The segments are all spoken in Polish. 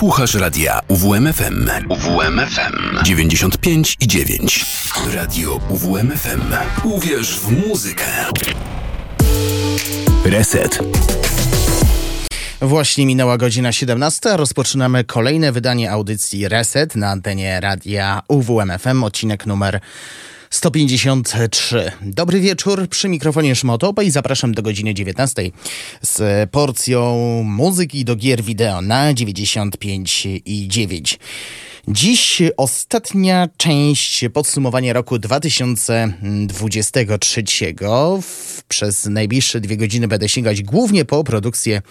Słuchasz radia UWMFM. UWMFM 95 i 9. Radio UWMFM. Uwierz w muzykę. Reset. Właśnie minęła godzina 17. Rozpoczynamy kolejne wydanie audycji Reset na antenie radia UWMFM, odcinek numer 153. Dobry wieczór, przy mikrofonie Szmotopa i zapraszam do godziny 19 z porcją muzyki do gier wideo na 95 i 9. Dziś ostatnia część podsumowania roku 2023. Przez najbliższe dwie godziny będę sięgać głównie po produkcje,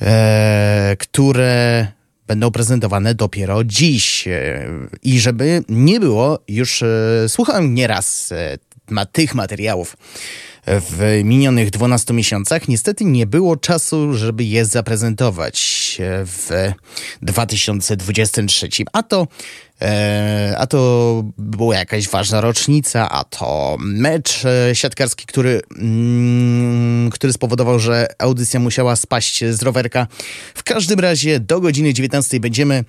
e, które będą prezentowane dopiero dziś. E, I żeby nie było, już e, słuchałem nieraz e, ma tych materiałów w minionych 12 miesiącach. Niestety nie było czasu, żeby je zaprezentować w 2023. A to a to była jakaś ważna rocznica, a to mecz e, siatkarski, który, mm, który spowodował, że audycja musiała spaść z rowerka. W każdym razie do godziny 19 będziemy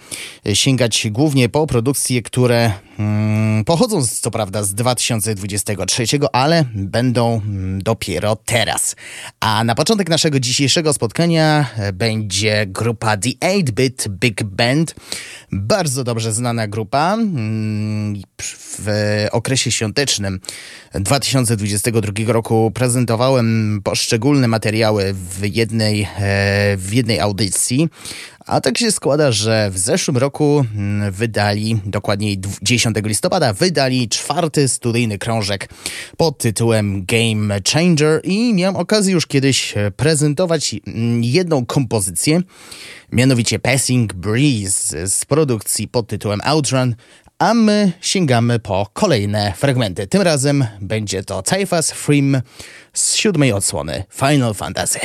sięgać głównie po produkcje, które mm, pochodzą z, co prawda z 2023, ale będą mm, dopiero teraz. A na początek naszego dzisiejszego spotkania będzie grupa The 8-Bit Big Band. Bardzo dobrze znana grupa grupa mm, w okresie świątecznym 2022 roku prezentowałem poszczególne materiały w jednej, e, w jednej audycji. A tak się składa, że w zeszłym roku mm, wydali, dokładniej 10 listopada, wydali czwarty studyjny krążek pod tytułem Game Changer i miałem okazję już kiedyś prezentować mm, jedną kompozycję, mianowicie Passing Breeze z produkcji pod tytułem Outrun, a my sięgamy po kolejne fragmenty. Tym razem będzie to Typhus Frim z siódmej odsłony Final Fantasy.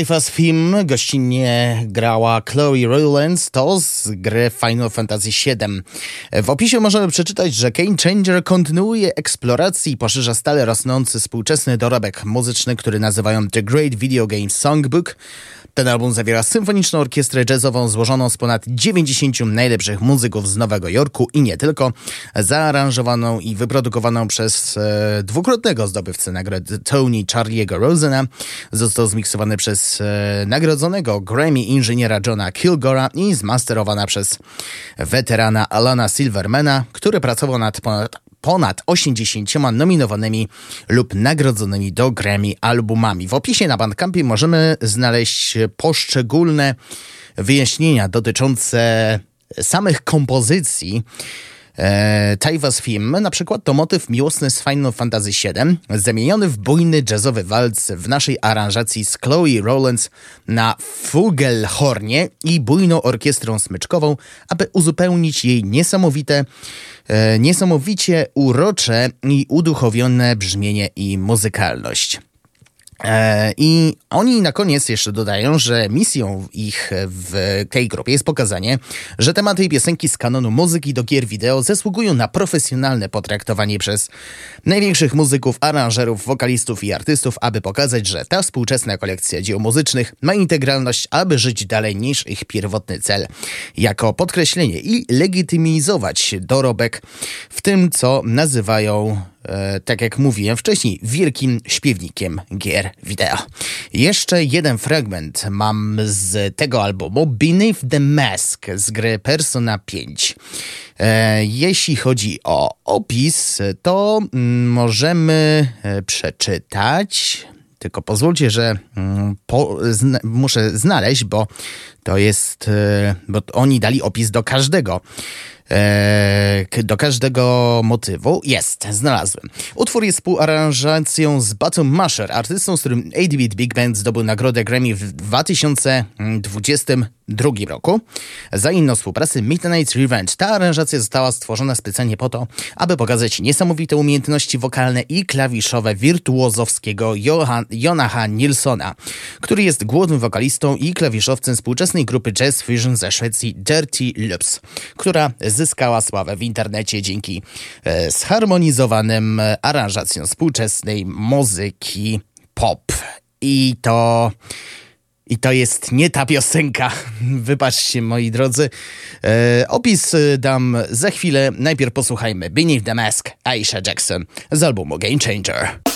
Typhus Film gościnnie grała Chloe Rowlands, to z gry Final Fantasy VII. W opisie możemy przeczytać, że Game Changer kontynuuje eksplorację i poszerza stale rosnący współczesny dorobek muzyczny, który nazywają The Great Video Game Songbook. Ten album zawiera symfoniczną orkiestrę jazzową złożoną z ponad 90 najlepszych muzyków z Nowego Jorku i nie tylko, zaaranżowaną i wyprodukowaną przez e, dwukrotnego zdobywcę nagrody Tony Charlie'ego Rosena. Został zmiksowany przez e, nagrodzonego Grammy inżyniera Johna Kilgora i zmasterowana przez weterana Alana Silvermana, który pracował nad ponad ponad 80 nominowanymi lub nagrodzonymi do Grammy albumami. W opisie na Bandcampie możemy znaleźć poszczególne wyjaśnienia dotyczące samych kompozycji e, Taivas Film, na przykład to motyw miłosny z Final Fantasy VII, zamieniony w bujny jazzowy walc w naszej aranżacji z Chloe Rowlands na Fugelhornie i bujną orkiestrą smyczkową, aby uzupełnić jej niesamowite E, niesamowicie urocze i uduchowione brzmienie i muzykalność. E, I oni na koniec jeszcze dodają, że misją ich w tej grupie jest pokazanie, że tematy i piosenki z kanonu muzyki do gier wideo zasługują na profesjonalne potraktowanie przez największych muzyków, aranżerów, wokalistów i artystów, aby pokazać, że ta współczesna kolekcja dzieł muzycznych ma integralność, aby żyć dalej niż ich pierwotny cel. Jako podkreślenie i legitymizować dorobek w tym, co nazywają tak jak mówiłem wcześniej, wielkim śpiewnikiem gier wideo. Jeszcze jeden fragment mam z tego albumu Beneath the Mask z gry Persona 5. E, jeśli chodzi o opis, to mm, możemy e, przeczytać. Tylko pozwólcie, że mm, po, zna, muszę znaleźć, bo to jest, bo oni dali opis do każdego e, do każdego motywu. Jest, znalazłem. Utwór jest współaranżacją z Bottom Masher, artystą, z którym 8-Bit Big Band zdobył nagrodę Grammy w 2022 roku za inną współpracę Midnight Revenge. Ta aranżacja została stworzona specjalnie po to, aby pokazać niesamowite umiejętności wokalne i klawiszowe wirtuozowskiego Johan, Jonaha Nilsona, który jest głównym wokalistą i klawiszowcem współczesnej grupy Jazz Fusion ze Szwecji Dirty Loops, która z zyskała sławę w internecie dzięki e, zharmonizowanym e, aranżacjom współczesnej muzyki pop. I to. I to jest nie ta piosenka. Wybaczcie, moi drodzy. E, opis e, dam za chwilę. Najpierw posłuchajmy Beneath the Mask Aisha Jackson z albumu Game Changer.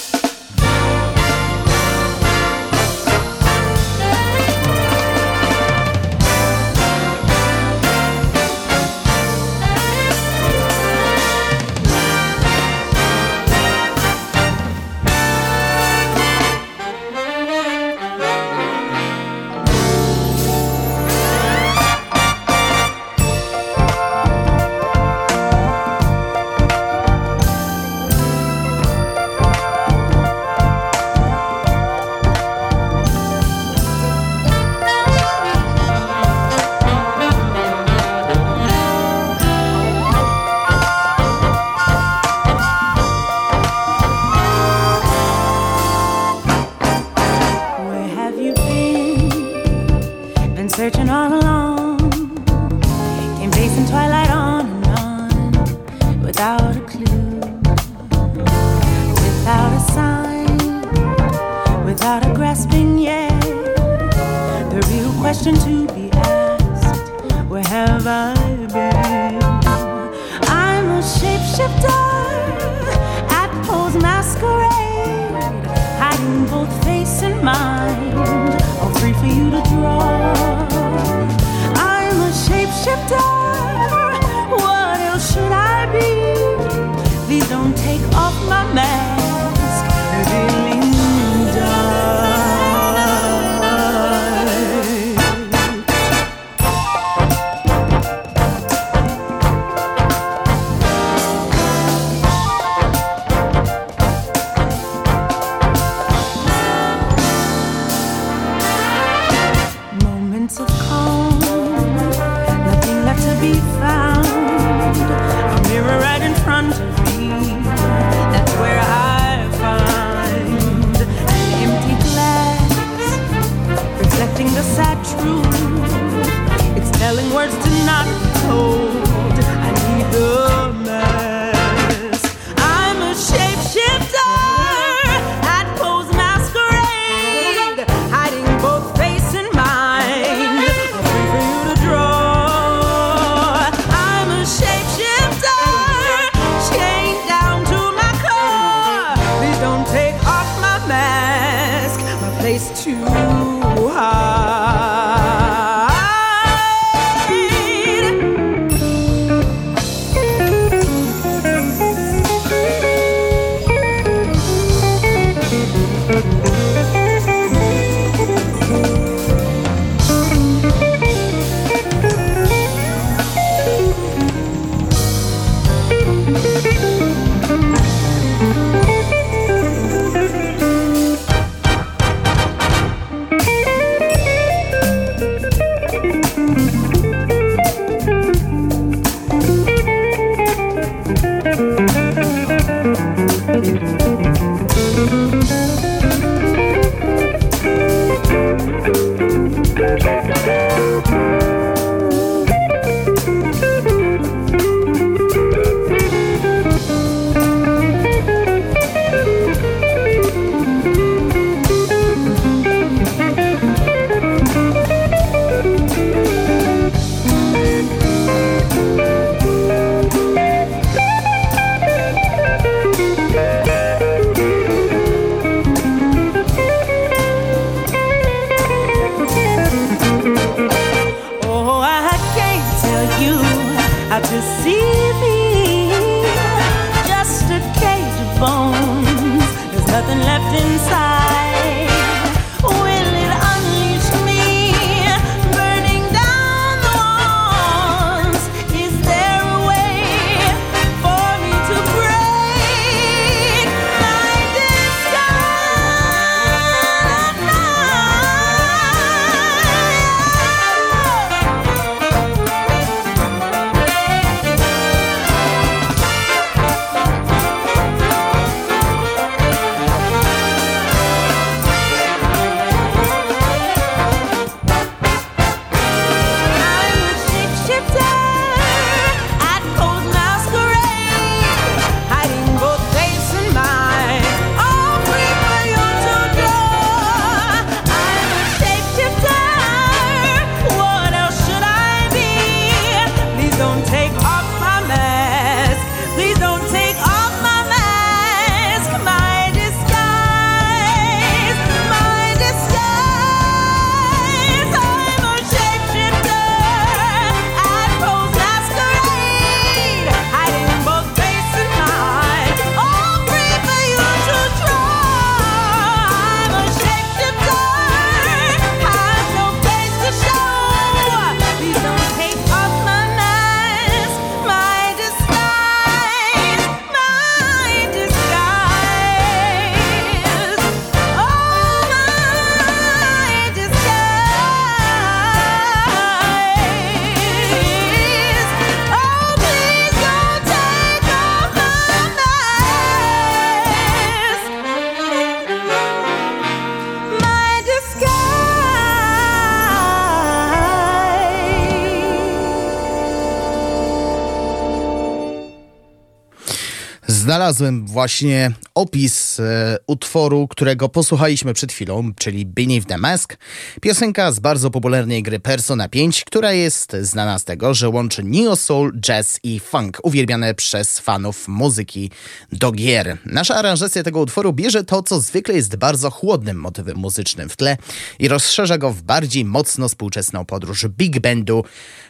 Znalazłem właśnie opis e, utworu, którego posłuchaliśmy przed chwilą, czyli Beneath the Mask. Piosenka z bardzo popularnej gry Persona 5, która jest znana z tego, że łączy neo soul, jazz i funk, uwielbiane przez fanów muzyki do gier. Nasza aranżacja tego utworu bierze to, co zwykle jest bardzo chłodnym motywem muzycznym w tle i rozszerza go w bardziej mocno współczesną podróż big bandu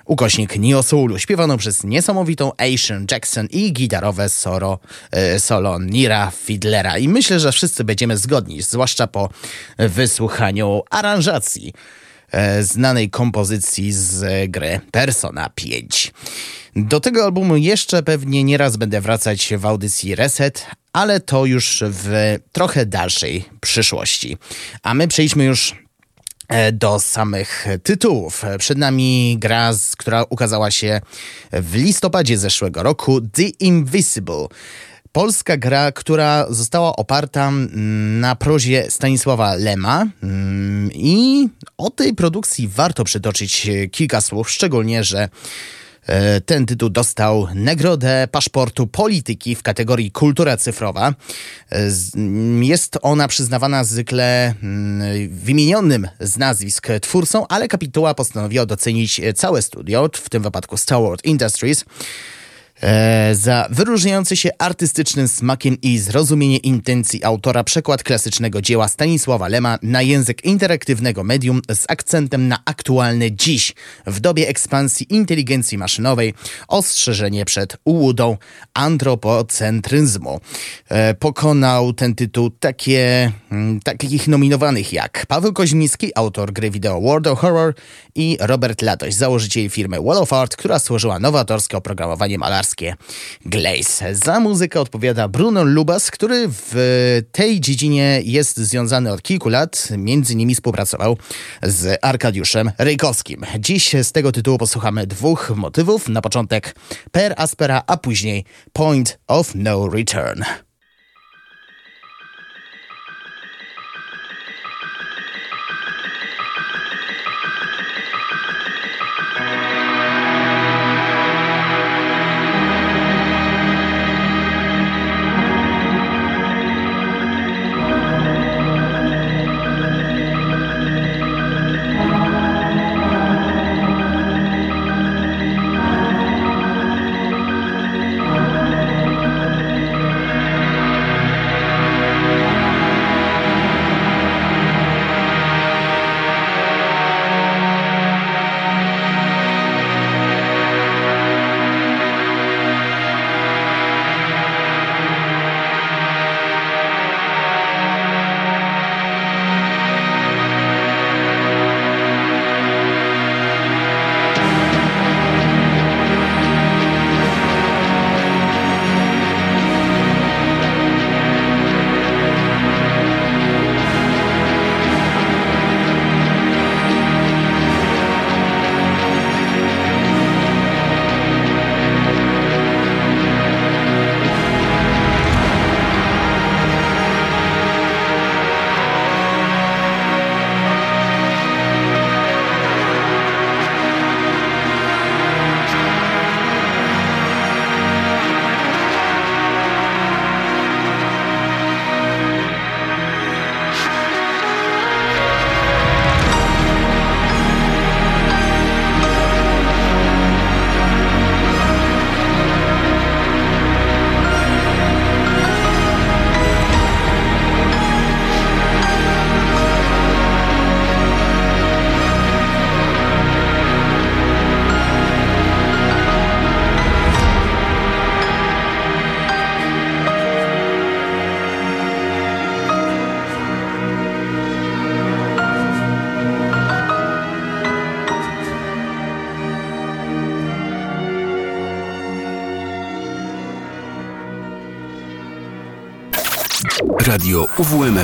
ukośnik Neo Soulu, śpiewaną przez niesamowitą Asian Jackson i gitarowe solo, e, solo Nira Fiddlera. I myślę, że wszyscy będziemy zgodni, zwłaszcza po wysłuchaniu aranżacji e, znanej kompozycji z gry Persona 5. Do tego albumu jeszcze pewnie nieraz będę wracać w audycji Reset, ale to już w trochę dalszej przyszłości. A my przejdźmy już E, do samych tytułów. Przed nami gra, która ukazała się w listopadzie zeszłego roku, The Invisible. Polska gra, która została oparta mm, na prozie Stanisława Lema mm, i o tej produkcji warto przytoczyć kilka słów, szczególnie, że E, ten tytuł dostał nagrodę paszportu polityki w kategorii kultura cyfrowa. E, jest ona przyznawana zwykle mm, wymienionym z nazwisk twórcom, ale kapituła postanowiła docenić całe studio, w tym wypadku Star Wars Industries. E, za wyróżniający się artystycznym smakiem i zrozumienie intencji autora przekład klasycznego dzieła Stanisława Lema na język interaktywnego medium z akcentem na aktualne dziś w dobie ekspansji inteligencji maszynowej ostrzeżenie przed ułudą antropocentryzmu. E, pokonał ten tytuł takie, mm, takich nominowanych jak Paweł Koźmiński, autor gry wideo World of Horror i Robert Latoś, założyciel firmy Wall of Art, która stworzyła nowatorskie oprogramowanie malarskie Glaze. Za muzykę odpowiada Bruno Lubas, który w tej dziedzinie jest związany od kilku lat. Między innymi współpracował z Arkadiuszem Rejkowskim. Dziś z tego tytułu posłuchamy dwóch motywów. Na początek Per Aspera, a później Point of No Return.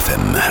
UWMFM.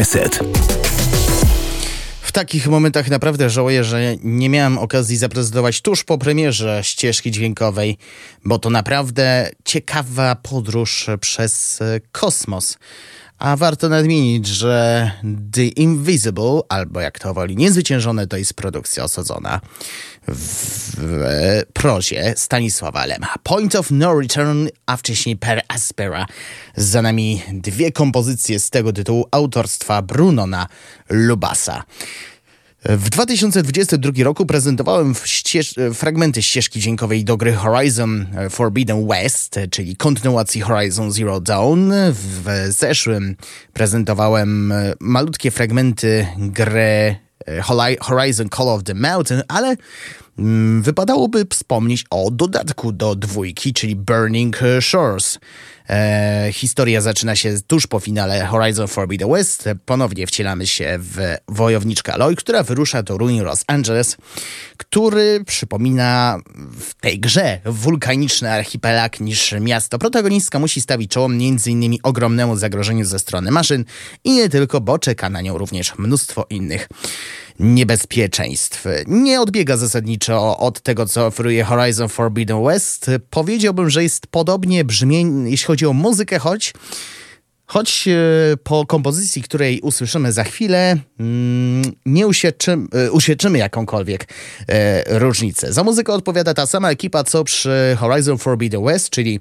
Reset. W takich momentach naprawdę żałuję, że nie miałem okazji zaprezentować tuż po premierze ścieżki dźwiękowej, bo to naprawdę ciekawa podróż przez kosmos. A warto nadmienić, że The Invisible, albo jak to woli, Niezwyciężone, to jest produkcja osadzona w prozie Stanisława Lema. Point of No Return, a wcześniej Per Aspera. Za nami dwie kompozycje z tego tytułu autorstwa Brunona Lubasa. W 2022 roku prezentowałem ścież fragmenty ścieżki dźwiękowej do gry Horizon Forbidden West, czyli kontynuacji Horizon Zero Dawn. W zeszłym prezentowałem malutkie fragmenty gry Horizon Call of the Mountain, ale wypadałoby wspomnieć o dodatku do dwójki, czyli Burning Shores. E, historia zaczyna się tuż po finale Horizon Forbidden West. Ponownie wcielamy się w wojowniczkę Aloy, która wyrusza do ruin Los Angeles, który przypomina w tej grze wulkaniczny archipelag niż miasto. Protagonistka musi stawić czoło m.in. ogromnemu zagrożeniu ze strony maszyn i nie tylko, bo czeka na nią również mnóstwo innych niebezpieczeństw. Nie odbiega zasadniczo od tego, co oferuje Horizon Forbidden West. Powiedziałbym, że jest podobnie brzmień, jeśli chodzi o muzykę, choć Choć e, po kompozycji, której usłyszymy za chwilę, mm, nie uświadczymy, uświadczymy jakąkolwiek e, różnicę. Za muzykę odpowiada ta sama ekipa, co przy Horizon Forbidden West, czyli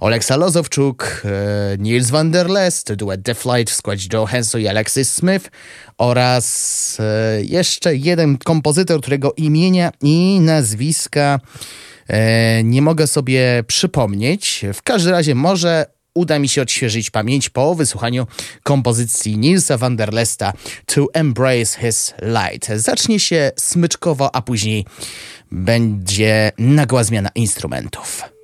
Oleksa Lozowczuk, e, Niels van der Lest, duet The Flight w składzie Joe i Alexis Smith oraz jeszcze jeden kompozytor, którego imienia i nazwiska nie mogę sobie przypomnieć. W każdym razie może uda mi się odświeżyć pamięć po wysłuchaniu kompozycji Nilsa van der Lesta To Embrace His Light. Zacznie się smyczkowo, a później będzie nagła zmiana instrumentów.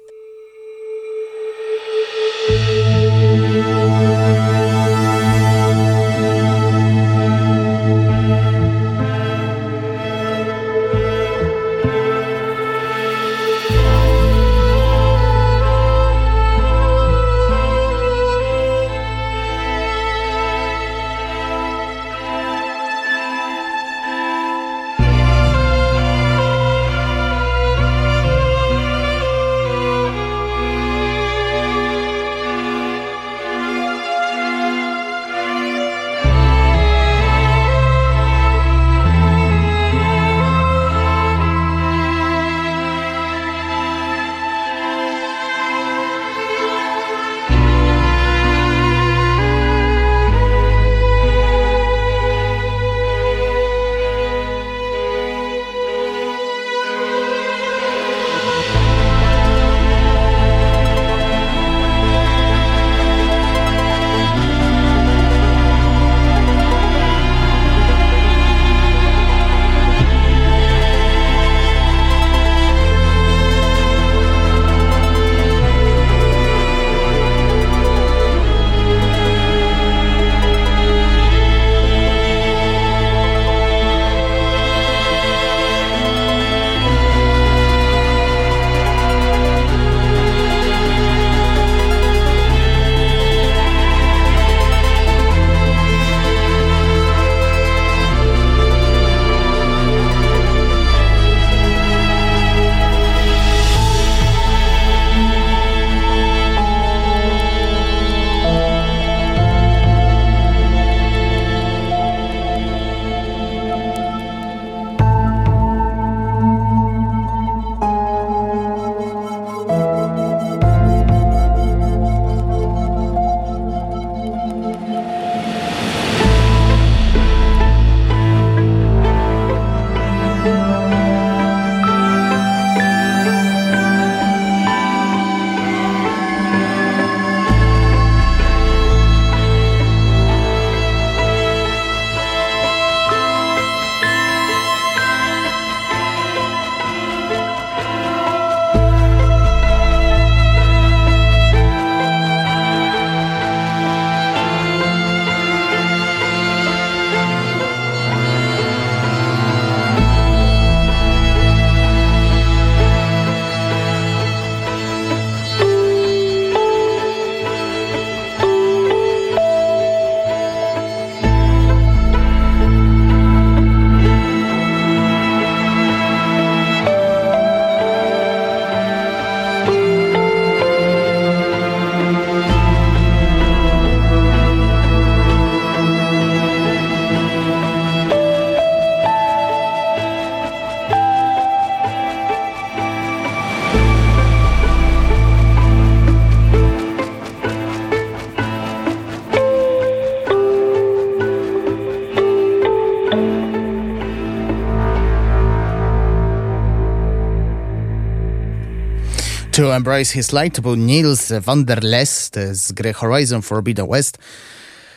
To Embrace His Light to był Nils van der Lest z gry Horizon Forbidden West.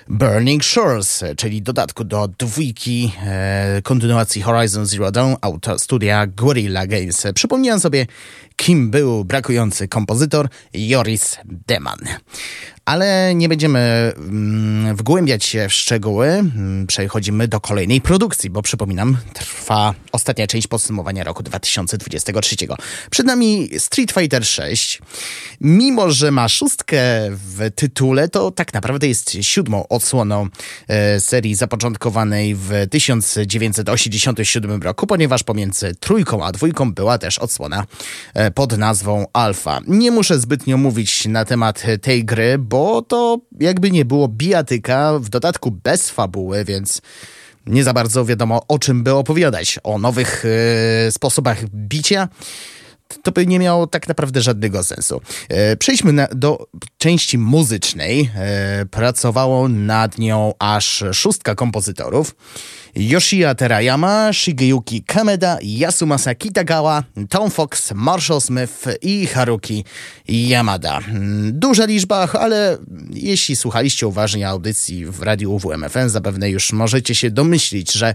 Burning Shores, czyli dodatku do dwójki e, kontynuacji Horizon Zero Dawn auto studia Guerrilla Games. Przypomniałem sobie, kim był brakujący kompozytor Joris Deman. Ale nie będziemy mm, wgłębiać się w szczegóły. Mm, przechodzimy do kolejnej produkcji, bo przypominam, trwa ostatnia część podsumowania roku 2023. Przed nami Street Fighter VI. Mimo, że ma szóstkę w tytule, to tak naprawdę jest siódmą odsłoną e, serii zapoczątkowanej w 1987 roku, ponieważ pomiędzy trójką a dwójką była też odsłona e, pod nazwą Alpha. Nie muszę zbytnio mówić na temat tej gry, bo to jakby nie było bijatyka, w dodatku bez fabuły, więc nie za bardzo wiadomo o czym by opowiadać. O nowych e, sposobach bicia to by nie miało tak naprawdę żadnego sensu. E, przejdźmy na, do części muzycznej. E, pracowało nad nią aż szóstka kompozytorów. Yoshia Terayama, Shigeyuki Kameda, Yasumasa Kitagawa, Tom Fox, Marshall Smith i Haruki Yamada. Duża liczba, ale jeśli słuchaliście uważnie audycji w radiu WMFN, zapewne już możecie się domyślić, że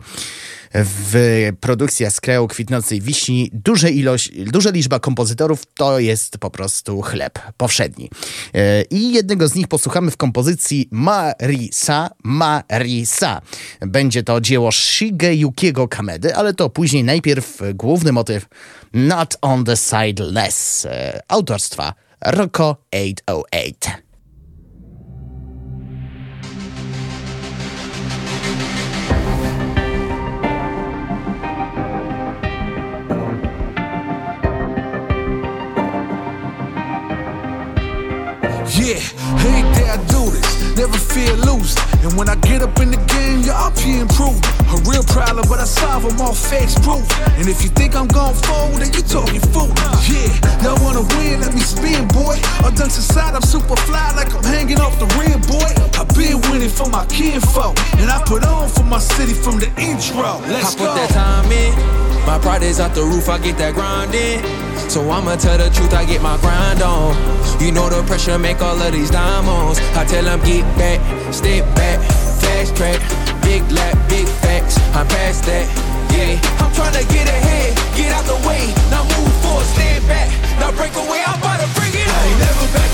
w produkcja z kraju kwitnącej wiśni duże ilość, duża liczba kompozytorów to jest po prostu chleb powszedni. E, I jednego z nich posłuchamy w kompozycji Marisa Marisa. Będzie to dzieło Shigeyukiego Kamedy, ale to później najpierw główny motyw Not on the Side Less e, autorstwa Rocco 808. Yeah, hate never fear losing. And when I get up in the game, yeah, I'll be improving. A real problem, but I solve them all facts proof. And if you think I'm gon' fold, then you talking fool. Yeah, y'all wanna win, let me spin, boy. All dunks aside, I'm super fly like I'm hanging off the rim, boy. I've been winning for my kinfolk, and I put on for my city from the intro. Let's I put that time in. My pride is out the roof, I get that grind in. So I'ma tell the truth, I get my grind on. You know the pressure make all of these diamonds. I tell them get back, step back, fast track, big lap, big facts. I'm past that, yeah. I'm tryna get ahead, get out the way. Now move forward, stand back, now break away. I'm about to bring it on. I ain't never backing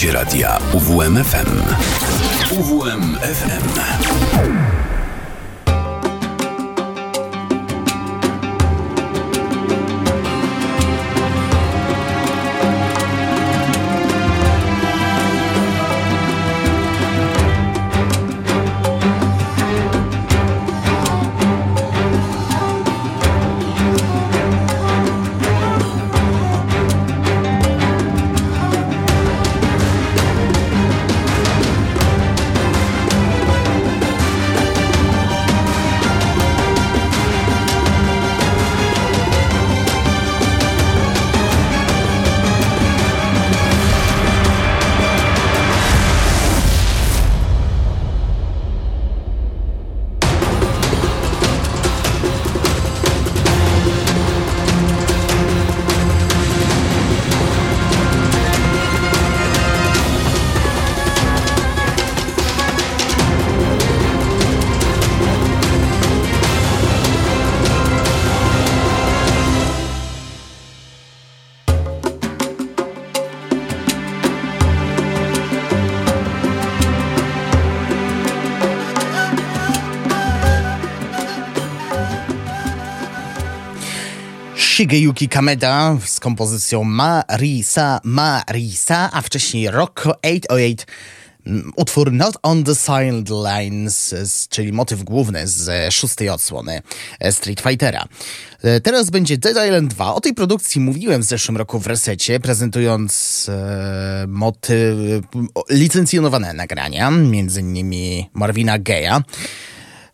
Słuchacie radia Shigeyuki Kameda z kompozycją Marisa Marisa, a wcześniej Rocco 808 mm, utwór Not on the Sidelines, czyli motyw główny z szóstej odsłony Street Fightera. E, teraz będzie Dead Island 2. O tej produkcji mówiłem w zeszłym roku w resecie, prezentując e, motyw, licencjonowane nagrania, między innymi Marvina Geja.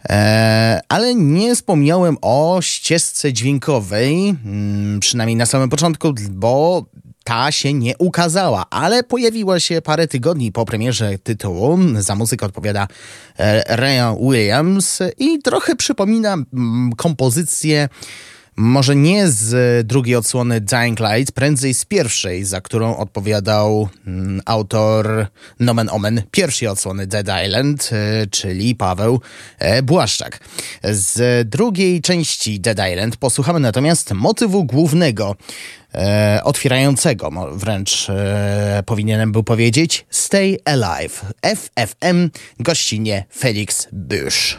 E, ale nie wspomniałem o ścieżce dźwiękowej, mm, przynajmniej na samym początku, bo ta się nie ukazała, ale pojawiła się parę tygodni po premierze tytułu. Za muzykę odpowiada e, Ryan Williams i trochę przypomina mm, kompozycję może nie z drugiej odsłony Dying Light, prędzej z pierwszej, za którą odpowiadał mm, autor nomen omen pierwszej odsłony Dead Island, y, czyli Paweł e, Błaszczak. Z drugiej części Dead Island posłuchamy natomiast motywu głównego, e, otwierającego, wręcz e, powinienem był powiedzieć, Stay Alive, FFM, gościnie Felix Bush.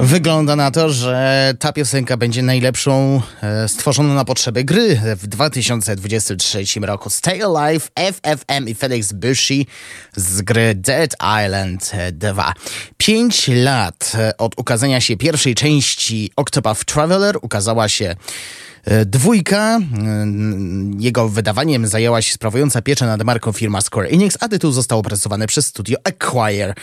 Wygląda na to, że ta piosenka będzie najlepszą e, stworzoną na potrzeby gry w 2023 roku. Stay Alive, FFM i Felix Bushi z gry Dead Island 2. Pięć lat od ukazania się pierwszej części Octopath Traveler ukazała się E, dwójka, e, jego wydawaniem zajęła się sprawująca pieczę nad marką firma Square Enix, a tytuł został opracowany przez studio Acquire.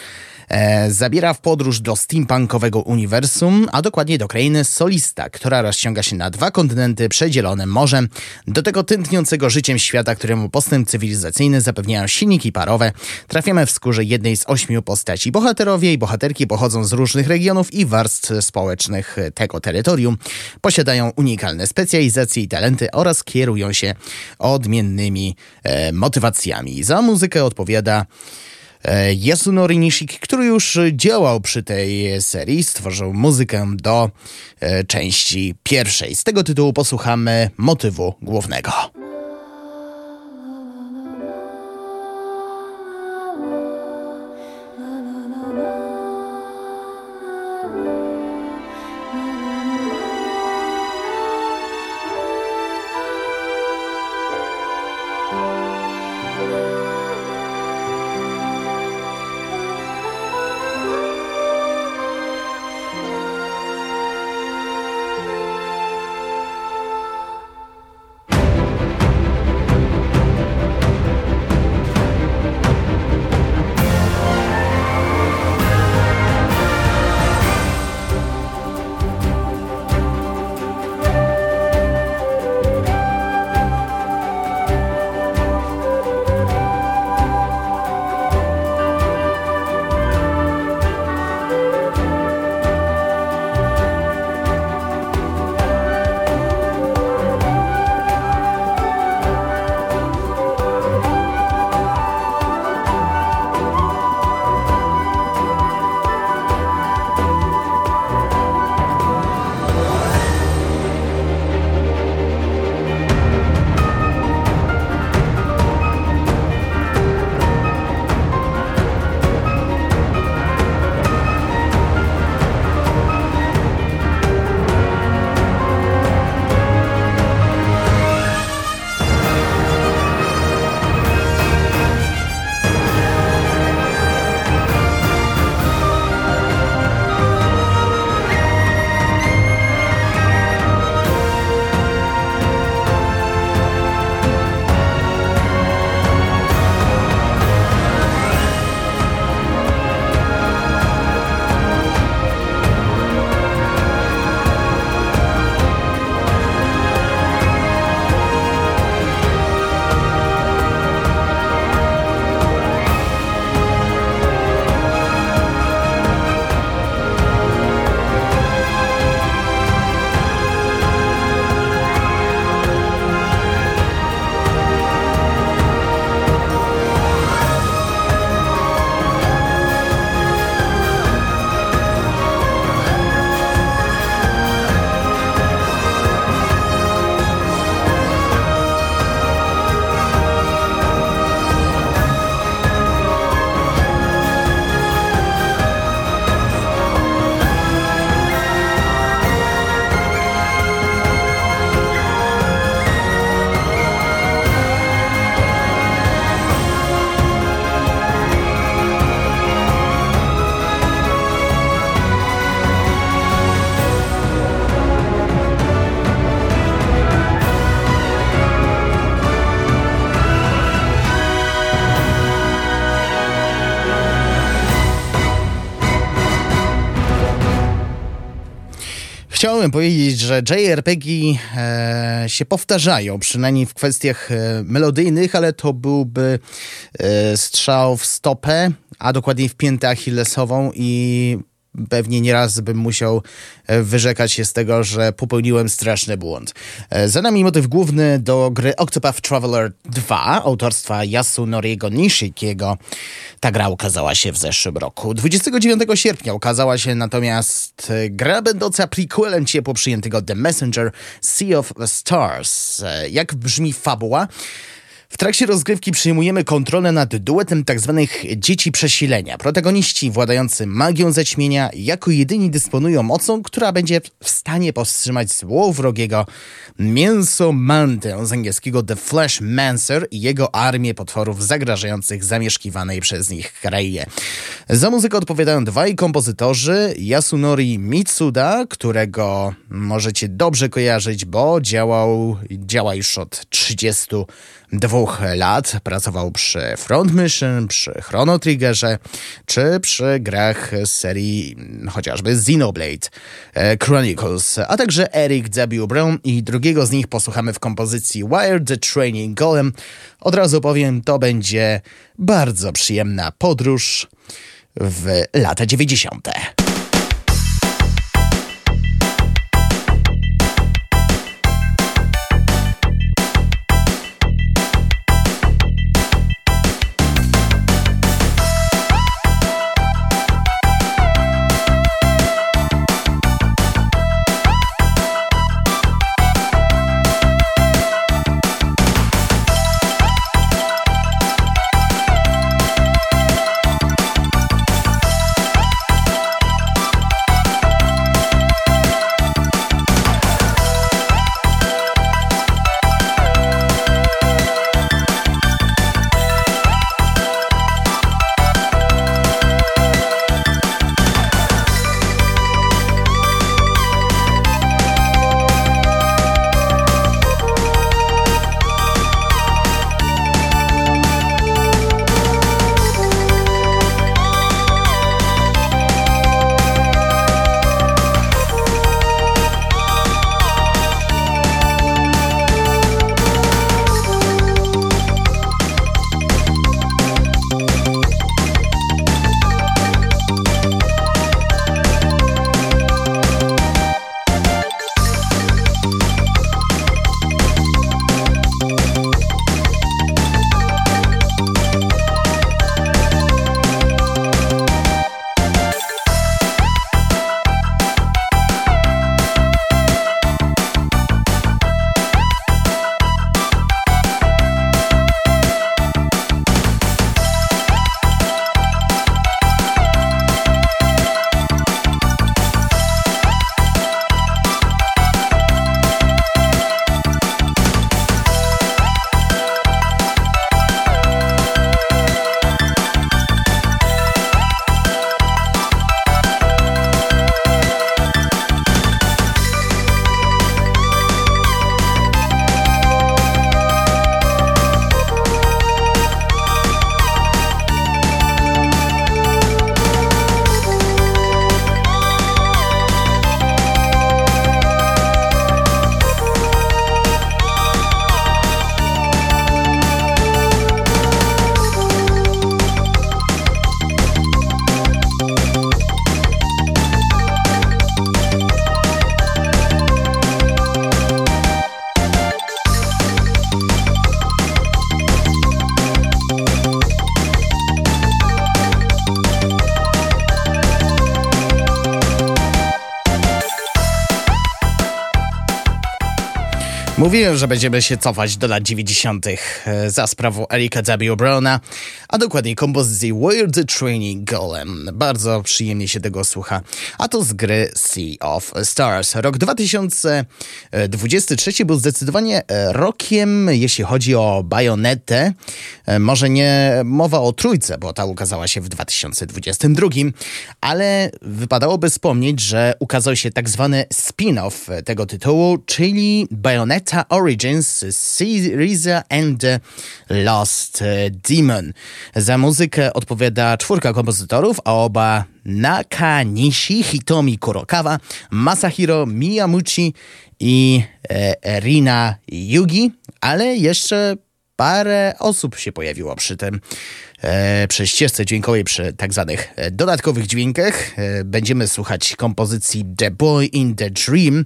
E, zabiera w podróż do steampunkowego uniwersum, a dokładnie do krainy Solista, która rozciąga się na dwa kontynenty przedzielone morzem, do tego tętniącego życiem świata, któremu postęp cywilizacyjny zapewniają silniki parowe. Trafiamy w skórze jednej z ośmiu postaci. Bohaterowie i bohaterki pochodzą z różnych regionów i warstw społecznych tego terytorium. Posiadają unikalne specjalizacje i talenty oraz kierują się odmiennymi e, motywacjami. Za muzykę odpowiada Yasunori Nishiki, który już działał przy tej serii, stworzył muzykę do e, części pierwszej. Z tego tytułu posłuchamy motywu głównego. Powiedzieć, że JRPG e, się powtarzają, przynajmniej w kwestiach e, melodyjnych, ale to byłby e, strzał w stopę, a dokładniej w piętę achillesową i pewnie nieraz bym musiał e, wyrzekać się z tego, że popełniłem straszny błąd. E, za nami motyw główny do gry Octopath Traveler 2 autorstwa Yasunoriego Nishikiego. Ta gra ukazała się w zeszłym roku. 29 sierpnia ukazała się natomiast e, gra będąca prequelem ciepło przyjętego The Messenger Sea of Stars. Jak brzmi fabuła? W trakcie rozgrywki przyjmujemy kontrolę nad duetem tzw. Tak dzieci przesilenia. Protagoniści władający magią zaćmienia jako jedyni dysponują mocą, która będzie w stanie powstrzymać złowrogiego mięsomantę z angielskiego The Flash Mancer i jego armię potworów zagrażających zamieszkiwanej przez nich krainie. Za muzykę odpowiadają dwaj kompozytorzy, Yasunori Mitsuda, którego możecie dobrze kojarzyć, bo działał, działa już od 30 dwóch lat. Pracował przy Front Mission, przy Chrono Triggerze, czy przy grach z serii chociażby Xenoblade e, Chronicles, a także Eric W. Brown i drugiego z nich posłuchamy w kompozycji Wired the Training Golem. Od razu powiem, to będzie bardzo przyjemna podróż w lata 90. Mówiłem, że będziemy się cofać do lat 90. E, za sprawą Erika W. Browna, a dokładniej kompozycji Weird Training Golem. Bardzo przyjemnie się tego słucha. A to z gry Sea of Stars. Rok 2023 był zdecydowanie e, rokiem, jeśli chodzi o bajonetę. E, może nie mowa o trójce, bo ta ukazała się w 2022, ale wypadałoby wspomnieć, że ukazał się tak zwany spin-off tego tytułu, czyli Bayonetta Origins Syriza and Lost Demon. Za muzykę odpowiada czwórka kompozytorów, a oba Nakanishi, Hitomi Kurokawa, Masahiro Miyamuchi i e, Rina Yugi, ale jeszcze parę osób się pojawiło przy tym e, przy ścieżce dźwiękowej, przy tak zwanych e, dodatkowych dźwiękach. E, będziemy słuchać kompozycji The Boy in the Dream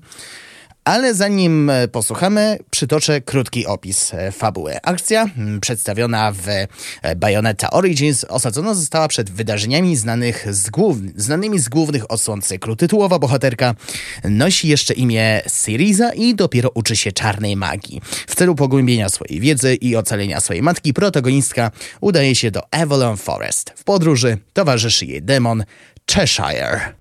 Ale zanim e, posłuchamy, przytoczę krótki opis e, fabuły. Akcja przedstawiona w e, Bayonetta Origins osadzona została przed wydarzeniami znanych z głów, znanymi z głównych odsłon cyklu. Tytułowa bohaterka nosi jeszcze imię Syriza i dopiero uczy się czarnej magii. W celu pogłębienia swojej wiedzy i ocalenia swojej matki, protagonistka udaje się do Avalon Forest. W podróży towarzyszy jej demon Cheshire.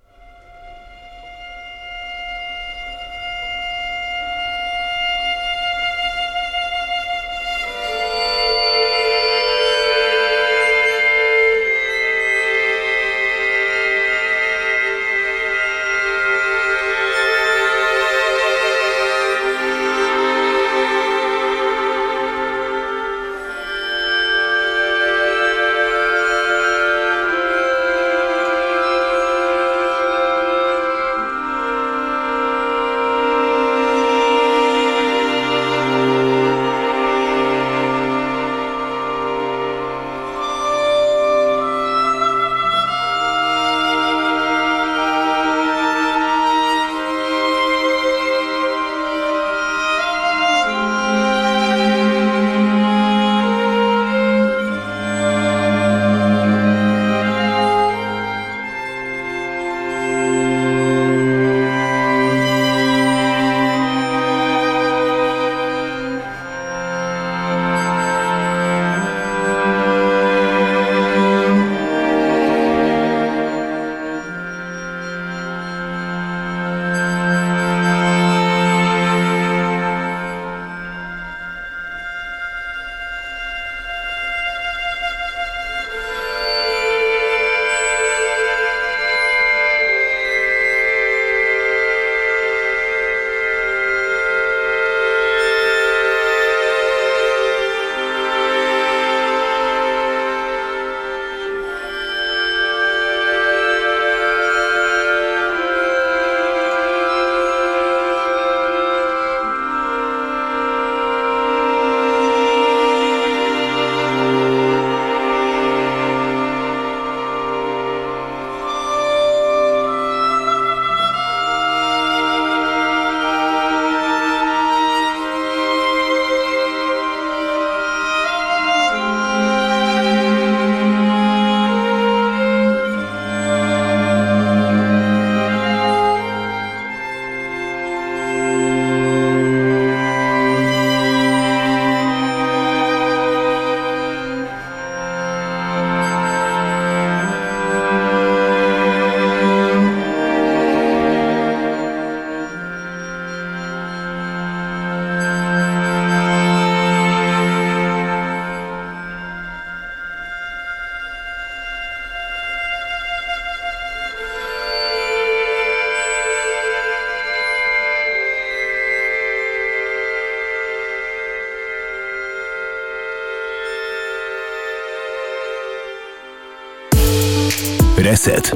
Reset.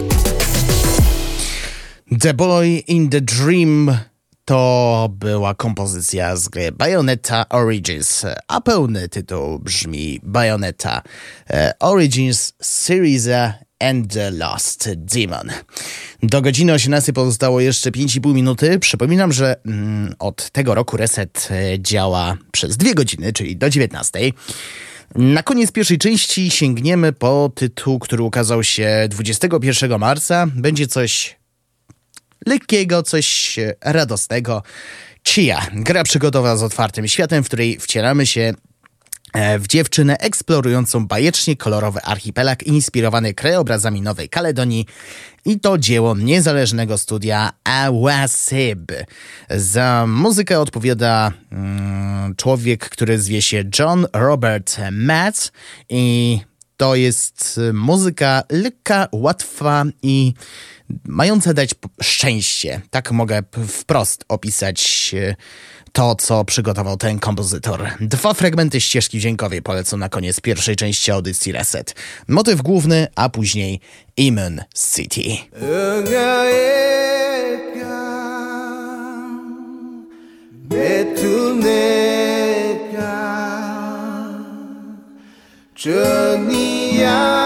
The Boy in the Dream to była kompozycja z gry Bayonetta Origins, a pełny tytuł brzmi Bayonetta e, Origins Series and the Lost Demon. Do godziny 18 pozostało jeszcze 5,5 minuty. Przypominam, że mm, od tego roku reset e, działa przez dwie godziny, czyli do 19. Na koniec pierwszej części sięgniemy po tytuł, który ukazał się 21 marca. Będzie coś lekkiego, coś radosnego. Chia, gra przygodowa z otwartym światem, w której wcielamy się w dziewczynę eksplorującą bajecznie kolorowy archipelag inspirowany krajobrazami Nowej Kaledonii i to dzieło niezależnego studia Awasib. Za muzykę odpowiada mm, człowiek, który zwie się John Robert Matt i to jest muzyka lekka, łatwa i mająca dać szczęście. Tak mogę wprost opisać e, to, co przygotował ten kompozytor. Dwa fragmenty ścieżki dźwiękowej polecą na koniec pierwszej części audycji Reset. Motyw główny, a później Immune City. Słuchacie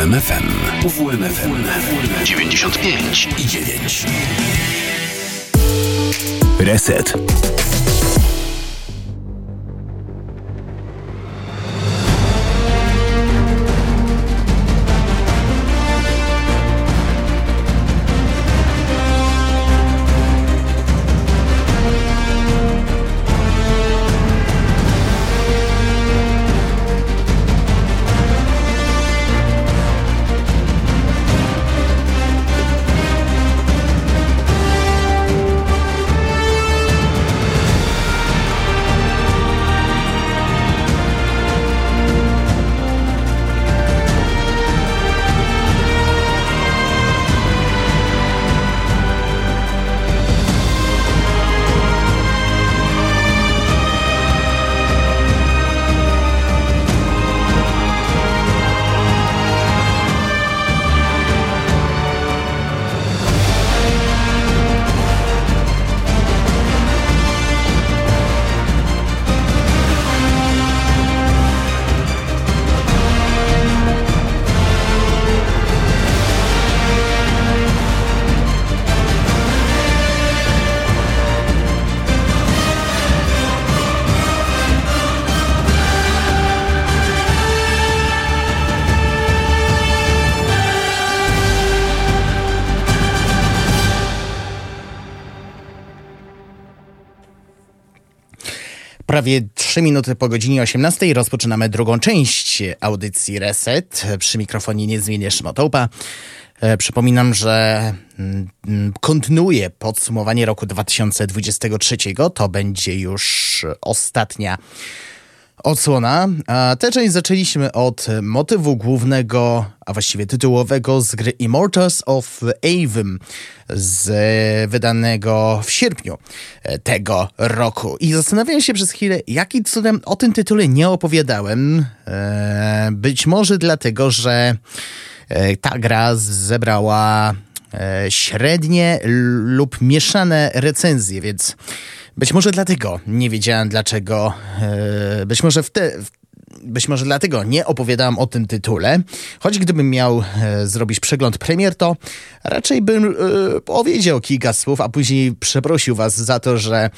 UWMFM. UWMFM 95 i 9. Reset. Prawie 3 minuty po godzinie 18 rozpoczynamy drugą część audycji Reset. Przy mikrofonie niezmiennie Szmotołpa. E, przypominam, że mm, kontynuuję podsumowanie roku 2023. To będzie już ostatnia odsłona. A tę część zaczęliśmy od motywu głównego, a właściwie tytułowego z gry Immortals of Avum z wydanego w sierpniu tego roku. I zastanawiałem się przez chwilę, jaki cudem o tym tytule nie opowiadałem. E, być może dlatego, że e, ta gra zebrała e, średnie lub mieszane recenzje, więc być może dlatego nie wiedziałem dlaczego. E, być może w te, być może dlatego nie opowiadałem o tym tytule. Choć gdybym miał e, zrobić przegląd premier, to raczej bym e, powiedział kilka słów, a później przeprosił was za to, że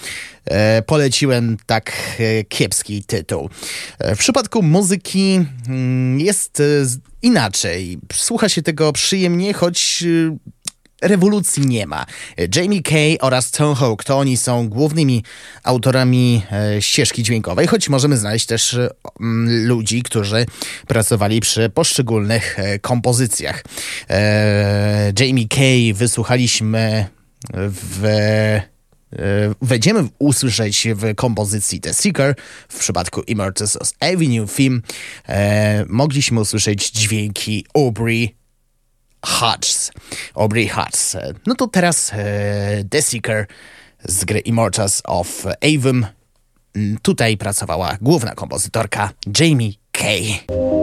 e, poleciłem tak e, kiepski tytuł. E, w przypadku muzyki mm, jest inaczej. Słucha się tego przyjemnie, choć rewolucji nie ma. Jamie Kay oraz Tom Hawk to oni są głównymi autorami e, ścieżki dźwiękowej, choć możemy znaleźć też e, ludzi, którzy pracowali przy poszczególnych e, kompozycjach. Jamie Kay wysłuchaliśmy w wejdziemy usłyszeć w kompozycji The Seeker, w przypadku Immortals Avenue Theme e, mogliśmy usłyszeć dźwięki Aubrey Hutch, Aubrey Hutch. No to teraz e, The Seeker z gry Immortals of Avon. Mm, tutaj pracowała główna kompozytorka Jamie Kay.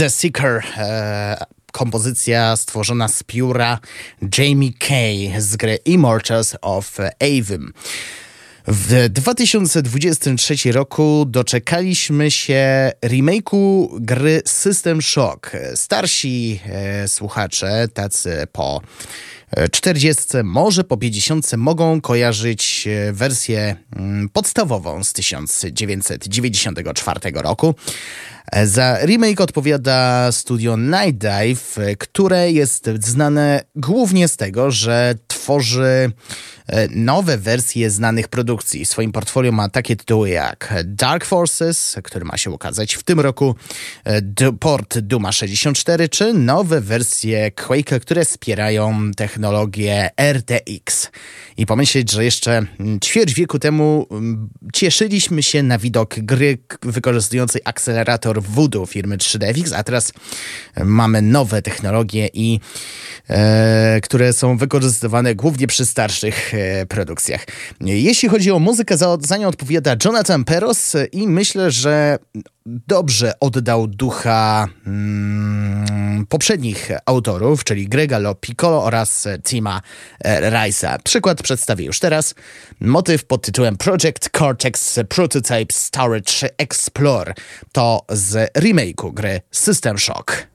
The Seeker. E, kompozycja stworzona z pióra Jamie Kay z gry Immortals of Avim. W 2023 roku doczekaliśmy się remake'u gry System Shock. Starsi e, słuchacze, tacy po 40, może po 50 mogą kojarzyć e, wersję mm, podstawową z 1994 roku. E, za remake odpowiada studio Night Dive, które jest znane głównie z tego, że tworzy E, nowe wersje znanych produkcji. W swoim portfolio ma takie tytuły jak Dark Forces, który ma się ukazać w tym roku, e, port Duma 64, czy nowe wersje Quake'a, które wspierają technologię RTX. I pomyśleć, że jeszcze ćwierć wieku temu cieszyliśmy się na widok gry wykorzystującej akcelerator Voodoo firmy 3DFX, a teraz mamy nowe technologie i e, które są wykorzystywane głównie przy starszych e, produkcjach. Jeśli chodzi o muzykę, za, nią odpowiada Jonathan Peros i myślę, że dobrze oddał ducha mm, poprzednich autorów, czyli Grega Lo Piccolo oraz Tima e, Rice'a. Przykład przedstawię już teraz. Motyw pod tytułem Project Cortex Prototype Storage Explore to z remake'u gry System Shock.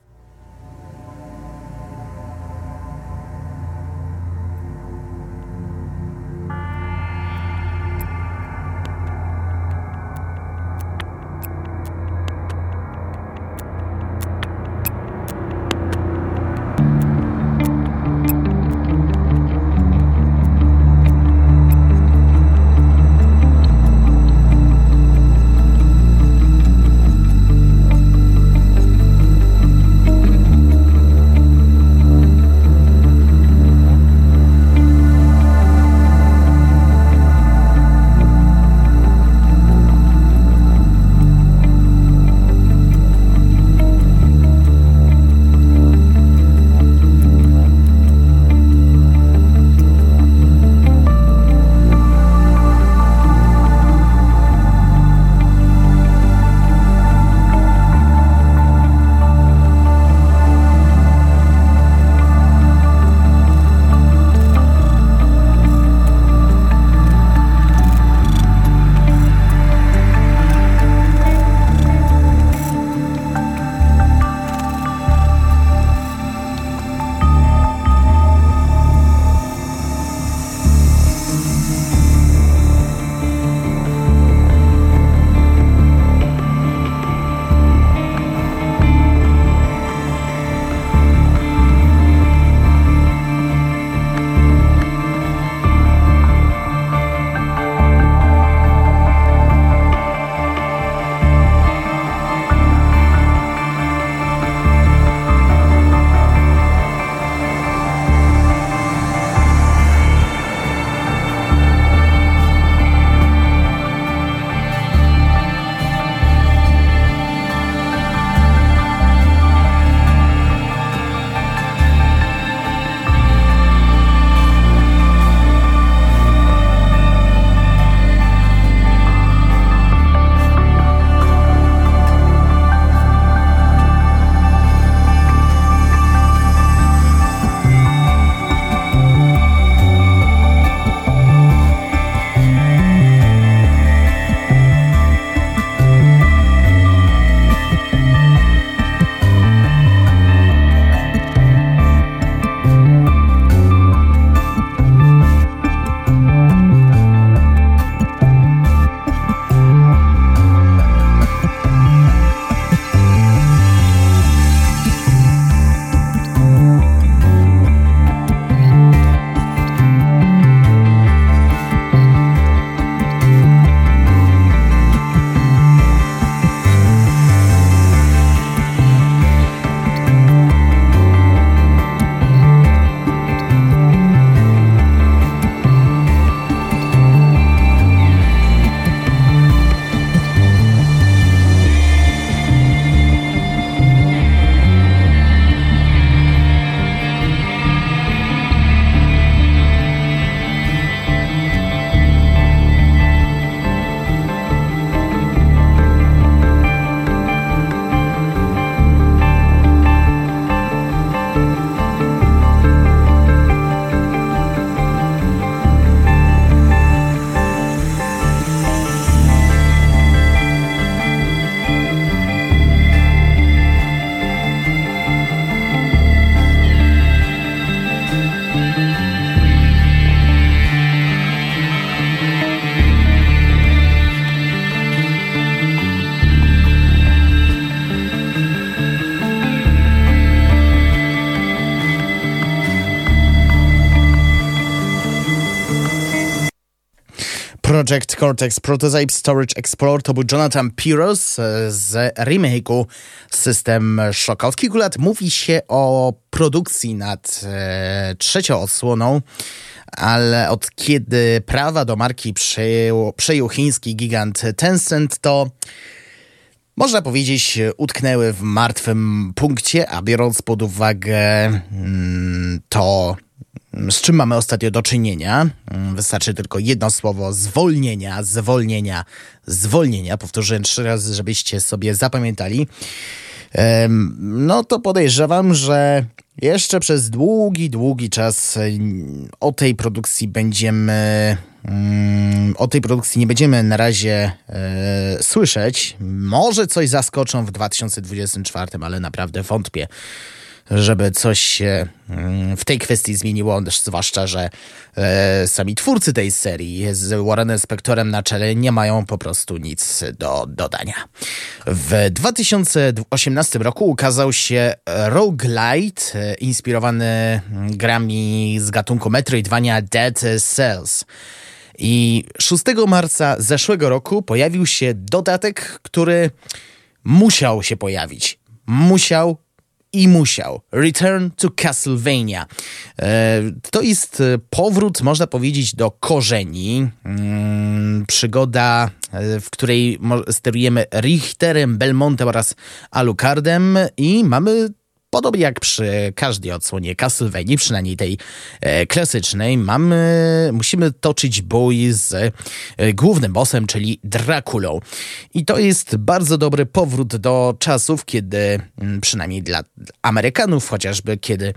Cortex Prototype Storage Explorer to był Jonathan Piros z remake'u System Shock. Od kilku lat mówi się o produkcji nad e, trzecią odsłoną, ale od kiedy prawa do marki przejął, przejął chiński gigant Tencent, to można powiedzieć, utknęły w martwym punkcie, a biorąc pod uwagę mm, to, z czym mamy ostatnio do czynienia. Mm, wystarczy tylko jedno słowo zwolnienia, zwolnienia, zwolnienia. Powtórzę trzy razy, żebyście sobie zapamiętali. No to podejrzewam, że jeszcze przez długi, długi czas o tej produkcji będziemy. Mm, o tej produkcji nie będziemy na razie e, słyszeć. Może coś zaskoczą w 2024, ale naprawdę wątpię żeby coś się mm, w tej kwestii zmieniło, zwłaszcza, że e, sami twórcy tej serii z Warrenem Spectorem na czele nie mają po prostu nic do dodania. W 2018 roku ukazał się Roguelite, e, inspirowany grami z gatunku Metroidvania Dead Cells. I 6 marca zeszłego roku pojawił się dodatek, który musiał się pojawić. Musiał i musiał. Return to Castlevania. E, to jest e, powrót, można powiedzieć, do korzeni. Mm, przygoda, e, w której sterujemy Richterem, Belmontem oraz Alucardem i mamy Podobnie jak przy każdej odsłonie Castlevania, przynajmniej tej e, klasycznej, mamy, musimy toczyć bój z e, głównym bossem, czyli Drakulą. I to jest bardzo dobry powrót do czasów, kiedy, mm, przynajmniej dla Amerykanów chociażby, kiedy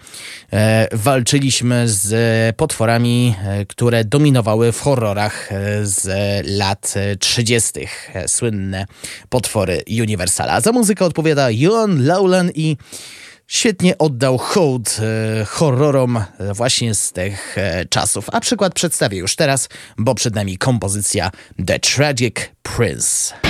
e, walczyliśmy z potworami, e, które dominowały w horrorach e, z lat 30. E, słynne potwory Universala. Za muzykę odpowiada Johan Laulan i świetnie oddał hołd e, horrorom właśnie z tych e, czasów. A przykład przedstawię już teraz, bo przed nami kompozycja The Tragic Prince.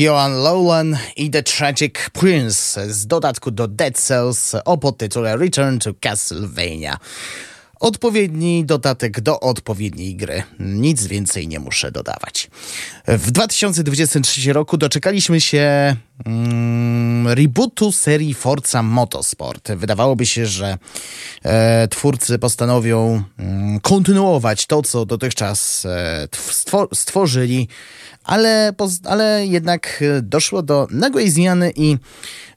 Joan Lowland i The Tragic Prince z dodatku do Dead Cells o podtytule Return to Castlevania. Odpowiedni dodatek do odpowiedniej gry. Nic więcej nie muszę dodawać. W 2023 roku doczekaliśmy się mm, rebootu serii Forza Motorsport. Wydawałoby się, że e, twórcy postanowią mm, kontynuować to, co dotychczas e, stworzyli ale, ale jednak doszło do nagłej zmiany i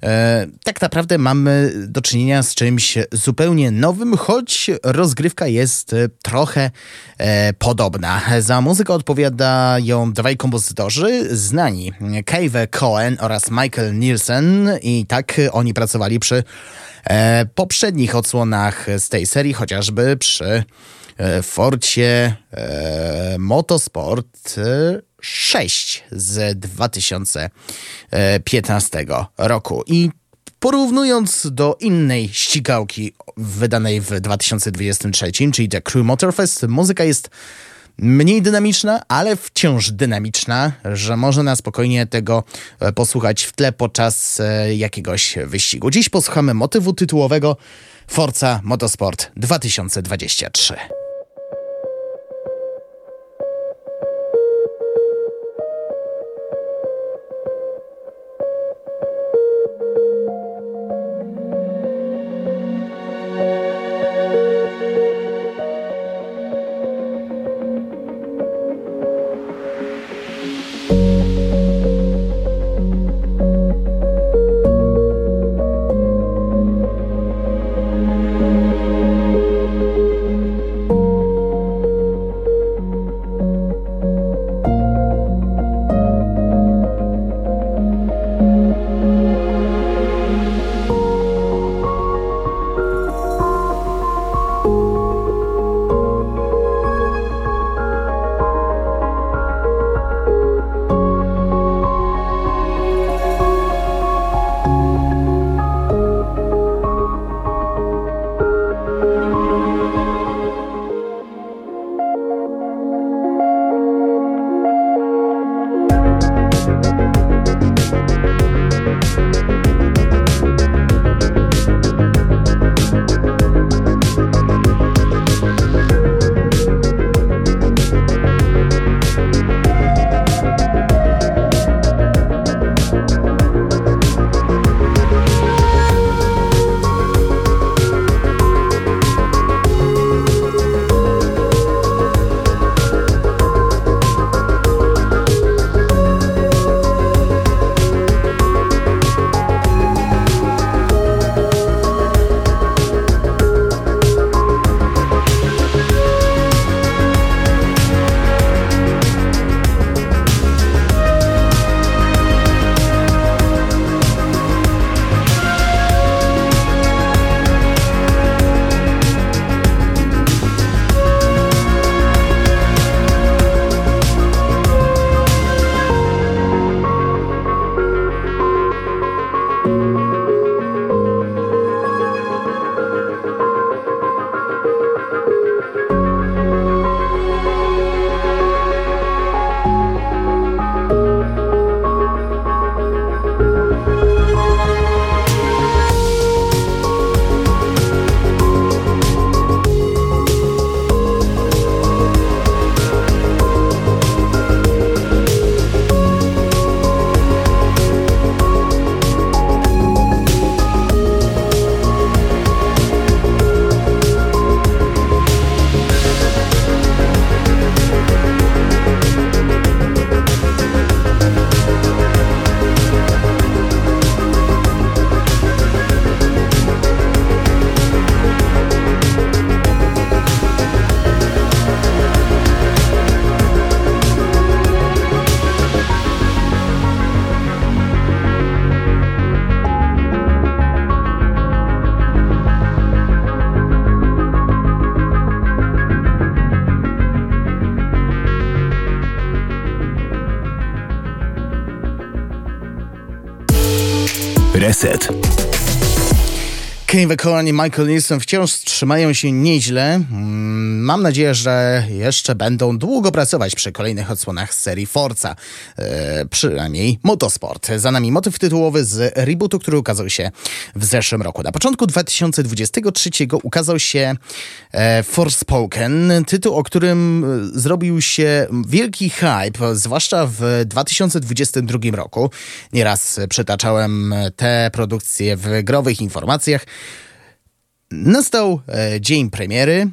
e, tak naprawdę mamy do czynienia z czymś zupełnie nowym, choć rozgrywka jest trochę e, podobna. Za muzykę odpowiadają dwaj kompozytorzy znani, Cave Cohen oraz Michael Nielsen i tak oni pracowali przy e, poprzednich odsłonach z tej serii, chociażby przy e, Forcie Motorsport 6 z 2015 roku. I porównując do innej ścigałki wydanej w 2023, czyli The Crew Motorfest, muzyka jest mniej dynamiczna, ale wciąż dynamiczna, że można spokojnie tego e, posłuchać w tle podczas e, jakiegoś wyścigu. Dziś posłuchamy motywu tytułowego Forza Motorsport 2023. Kevin Cohen i Michael Nielsen wciąż trzymają się nieźle. Mam nadzieję, że jeszcze będą długo pracować przy kolejnych odsłonach serii Forza. E, przynajmniej Motorsport. Za nami motyw tytułowy z rebootu, który ukazał się w zeszłym roku. Na początku 2023 ukazał się e, Forspoken, tytuł, o którym e, zrobił się wielki hype, zwłaszcza w 2022 roku. Nieraz przytaczałem te produkcje w growych informacjach. Nastał e, dzień premiery,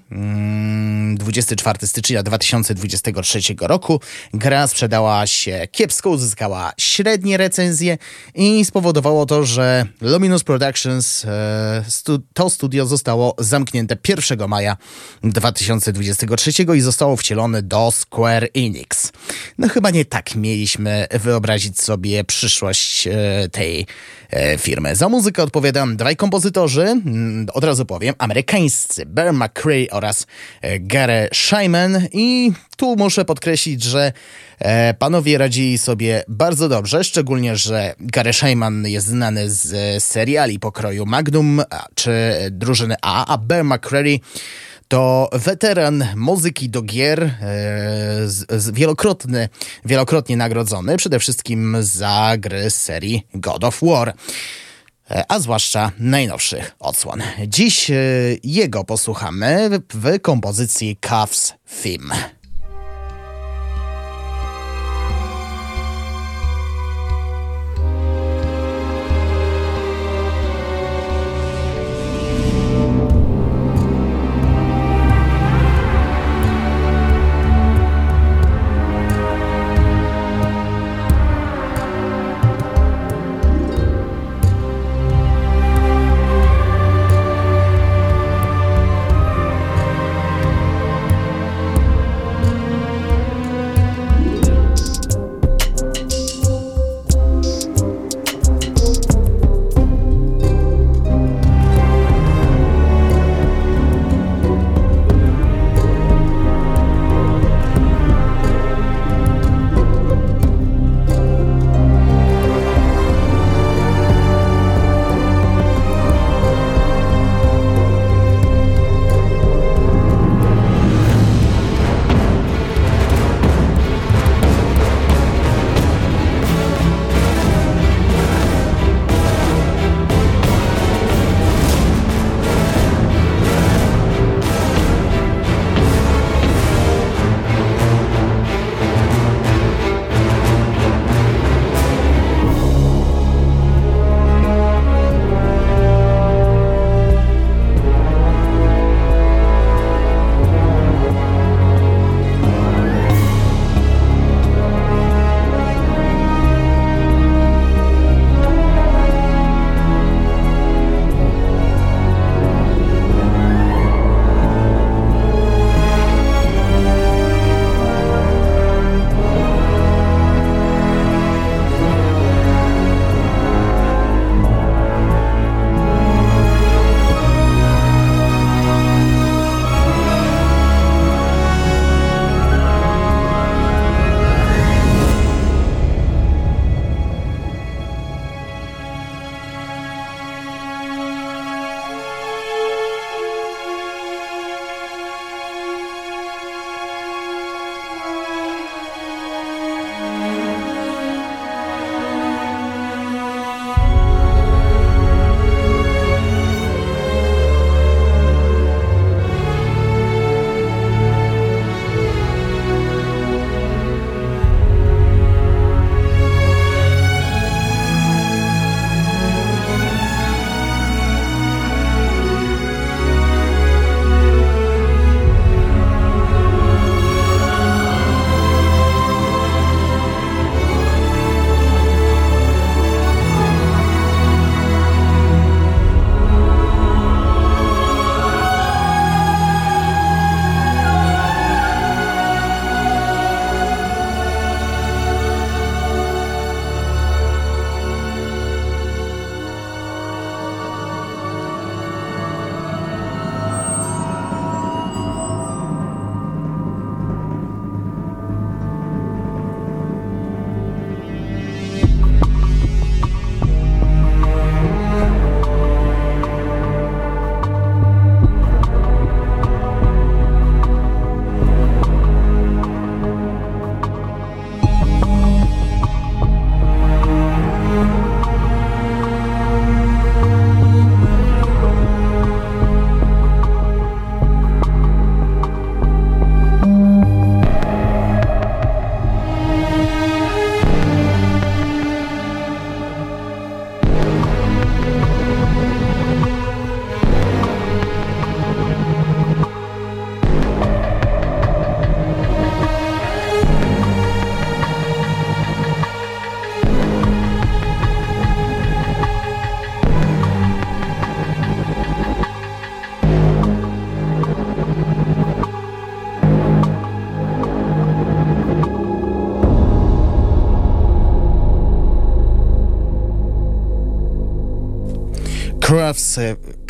24 mm, stycznia 2023 roku. Gra sprzedała się kiepsko, uzyskała średnie recenzje i spowodowało to, że Luminous Productions, e, stu, to studio zostało zamknięte 1 maja 2023 i zostało wcielone do Square Enix. No chyba nie tak mieliśmy wyobrazić sobie przyszłość e, tej E, firmy. Za muzykę odpowiadam dwaj kompozytorzy, mm, od razu powiem, amerykańscy Bear McCray oraz e, Gary Shyman i tu muszę podkreślić, że e, panowie radzili sobie bardzo dobrze, szczególnie, że Gary Shyman jest znany z seriali pokroju Magnum czy Drużyny A, a Bear McCreary to weteran muzyki do gier, e, z, z wielokrotny, wielokrotnie nagrodzony, przede wszystkim za gry z serii God of War. e, a zwłaszcza najnowszych odsłon. Dziś e, jego posłuchamy w kompozycji Cuffs Theme.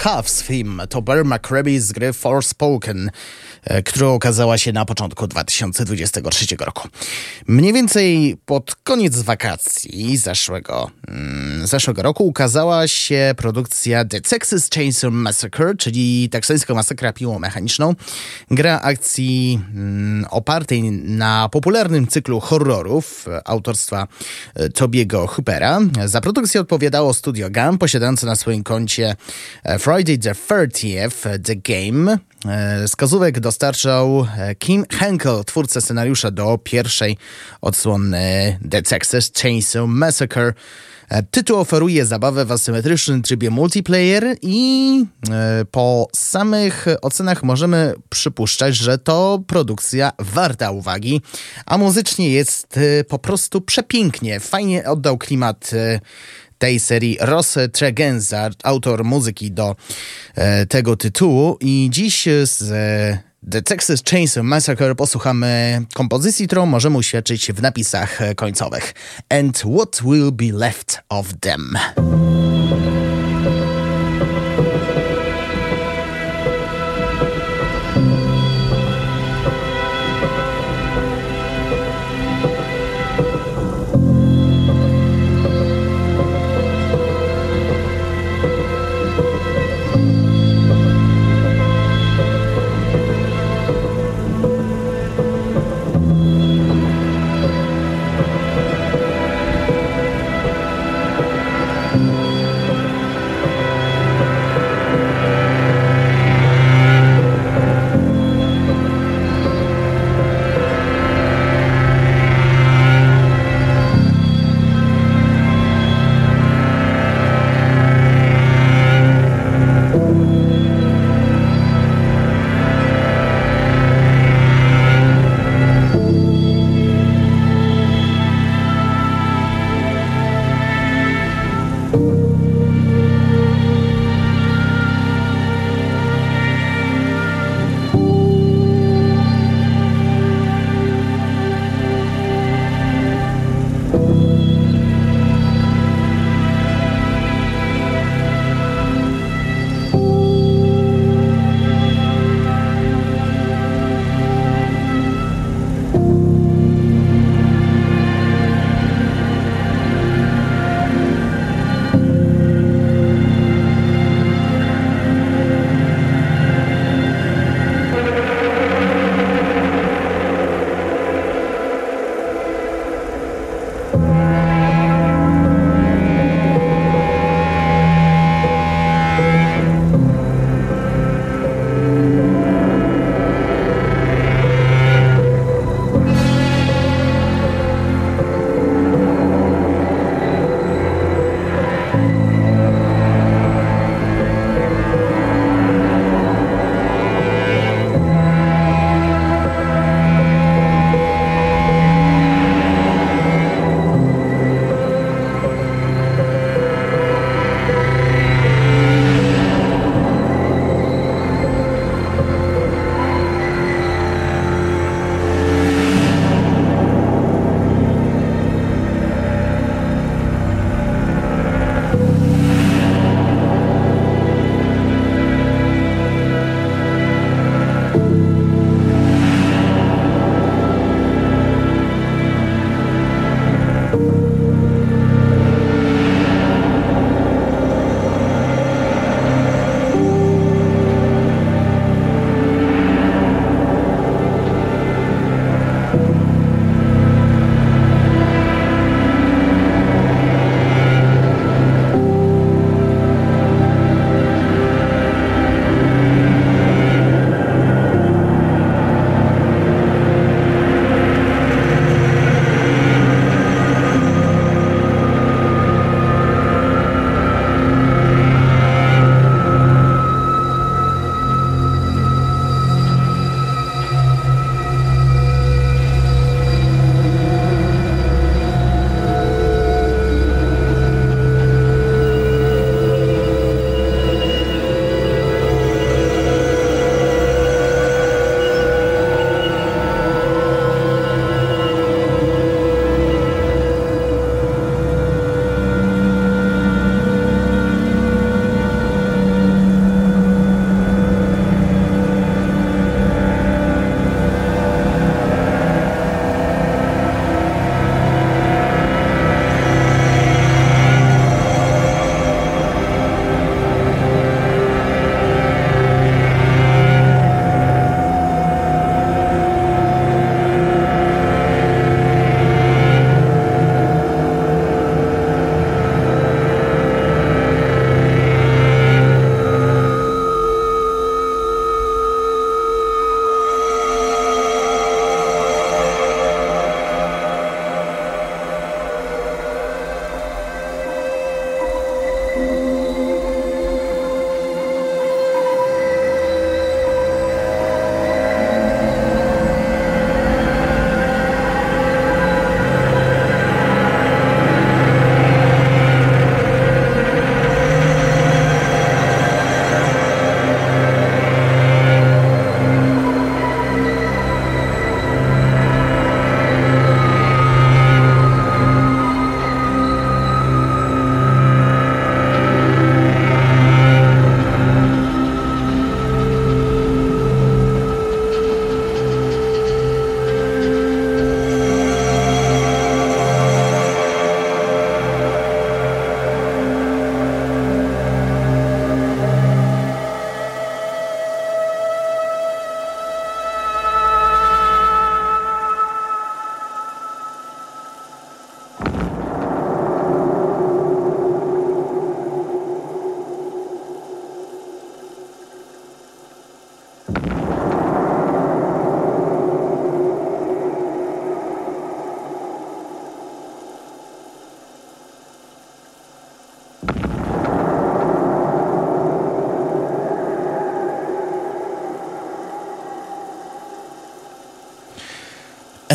Cuffs Theme to Bear McCreary z gry Forspoken, e, która okazała się na początku 2023 roku. Mniej więcej pod koniec wakacji zeszłego, mm, zeszłego roku ukazała się produkcja The Texas Chainsaw Massacre, czyli teksańska masakra piłą mechaniczną. Gra akcji mm, opartej na popularnym cyklu horrorów autorstwa e, Tobiego Hoopera. Za produkcję odpowiadało Studio Gun, posiadające na swoim koncie e, Friday the 30th The Game. E, skazówek dostarczał e, Kim Henkel, twórca scenariusza do pierwszej odsłony The Texas Chainsaw Massacre. Tytuł oferuje zabawę w asymetrycznym trybie multiplayer i po samych ocenach możemy przypuszczać, że to produkcja warta uwagi, a muzycznie jest po prostu przepięknie. Fajnie oddał klimat tej serii Ross Tregenza, autor muzyki do e, tego tytułu. I dziś z e, The Texas Chainsaw Massacre posłuchamy kompozycji, którą możemy uświadczyć w napisach końcowych. And what will be left of them?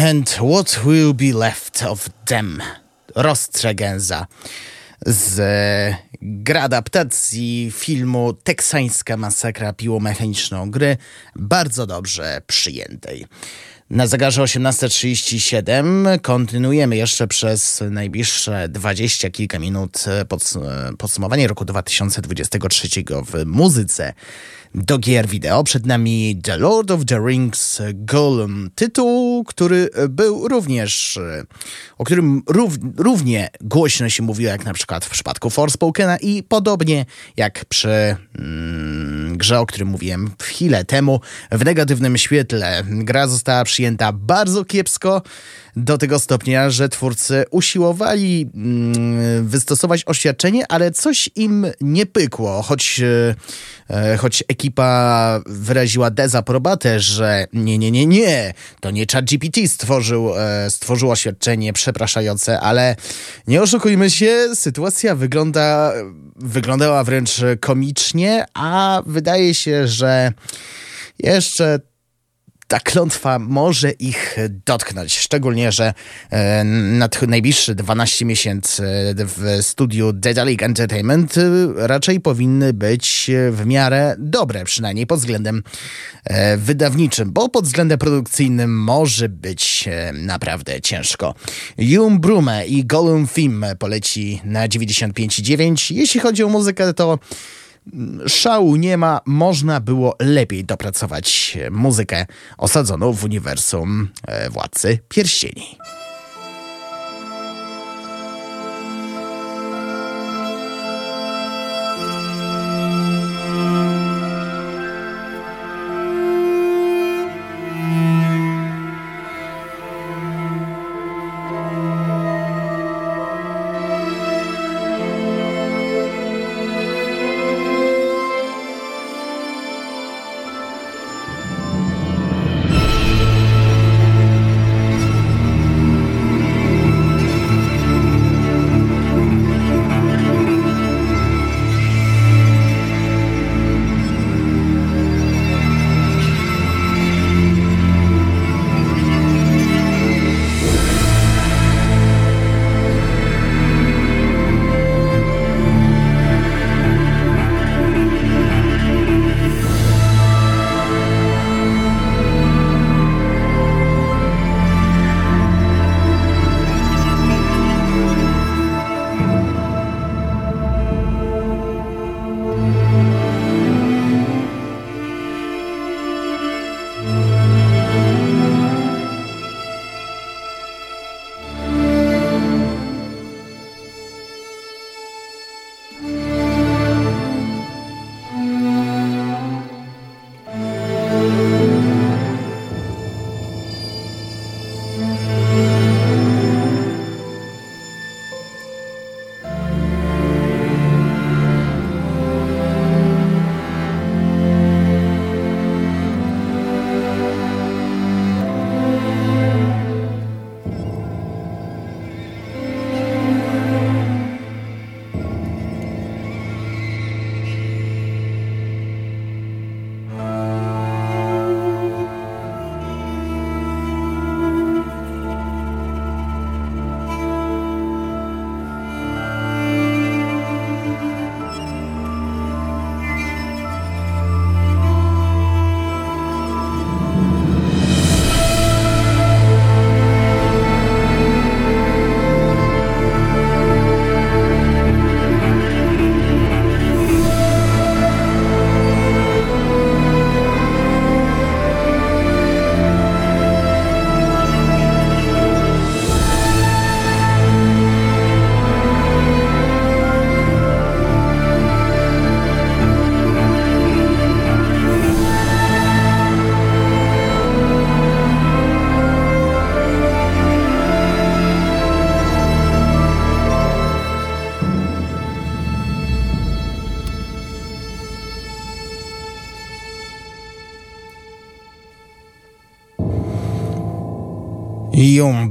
And what will be left of them? Rozstrzegenza z gra adaptacji filmu Teksańska masakra piłomechaniczną gry, bardzo dobrze przyjętej. Na zegarze 18.37 kontynuujemy jeszcze przez najbliższe dwadzieścia kilka minut podsumowanie roku 2023 w muzyce do gier wideo. Przed nami The Lord of the Rings Golem, tytuł, który był również, o którym rów, równie głośno się mówiło jak na przykład w przypadku Forspokena i podobnie jak przy mm, grze, o którym mówiłem chwilę temu w negatywnym świetle. Gra została przyjęta bardzo kiepsko do tego stopnia, że twórcy usiłowali mm, wystosować oświadczenie, ale coś im nie pykło, choć, e, choć ekipa wyraziła dezaprobatę, że nie, nie, nie, nie, to nie ChatGPT stworzył, e, stworzył oświadczenie przepraszające, ale nie oszukujmy się, sytuacja wygląda, wyglądała wręcz komicznie, a wydaje się, że jeszcze ta klątwa może ich dotknąć. Szczególnie, że e, na najbliższe 12 miesięcy w studiu Dedalic Entertainment e, raczej powinny być w miarę dobre, przynajmniej pod względem e, wydawniczym, bo pod względem produkcyjnym może być naprawdę ciężko. Jum Brume i Gollum Theme poleci na 95,9. Jeśli chodzi o muzykę, to szału nie ma, można było lepiej dopracować muzykę osadzoną w uniwersum e, Władcy Pierścieni.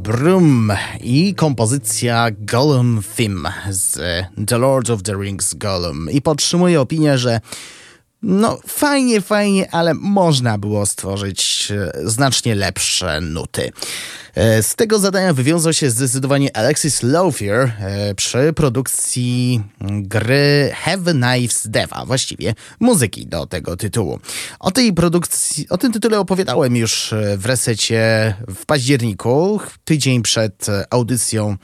Brum i kompozycja Gollum Theme z The Lord of the Rings Gollum. I podtrzymuję opinię, że no fajnie, fajnie, ale można było stworzyć e, znacznie lepsze nuty. E, z tego zadania wywiązał się zdecydowanie Alexis Lothier e, przy produkcji gry Have Knives Deva, właściwie muzyki do tego tytułu. O tej produkcji, o tym tytule opowiadałem już w resecie w październiku, tydzień przed audycją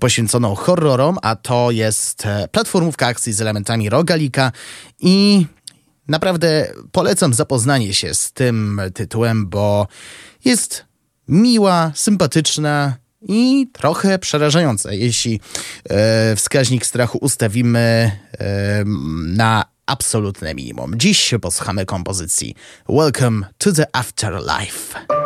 poświęconą horrorom, a to jest platformówka akcji z elementami rogalika i Naprawdę polecam zapoznanie się z tym tytułem, bo jest miła, sympatyczna i trochę przerażająca. Jeśli e, wskaźnik strachu ustawimy e, na absolutne minimum. Dziś posłuchamy kompozycji Welcome to the Afterlife.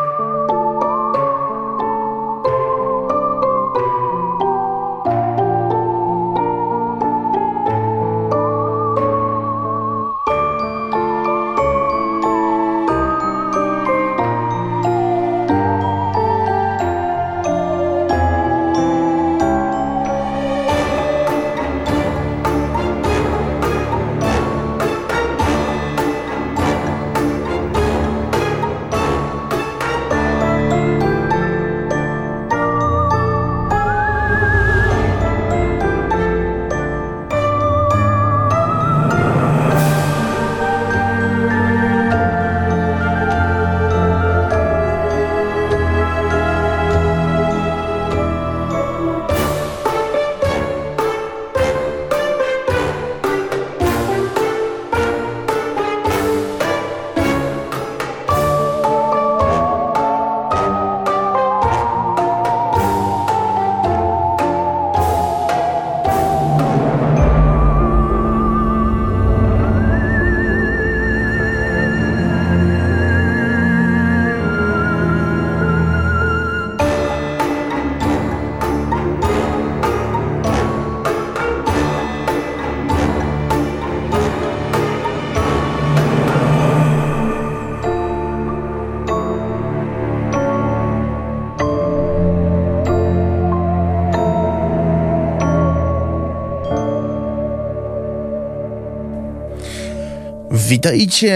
Witajcie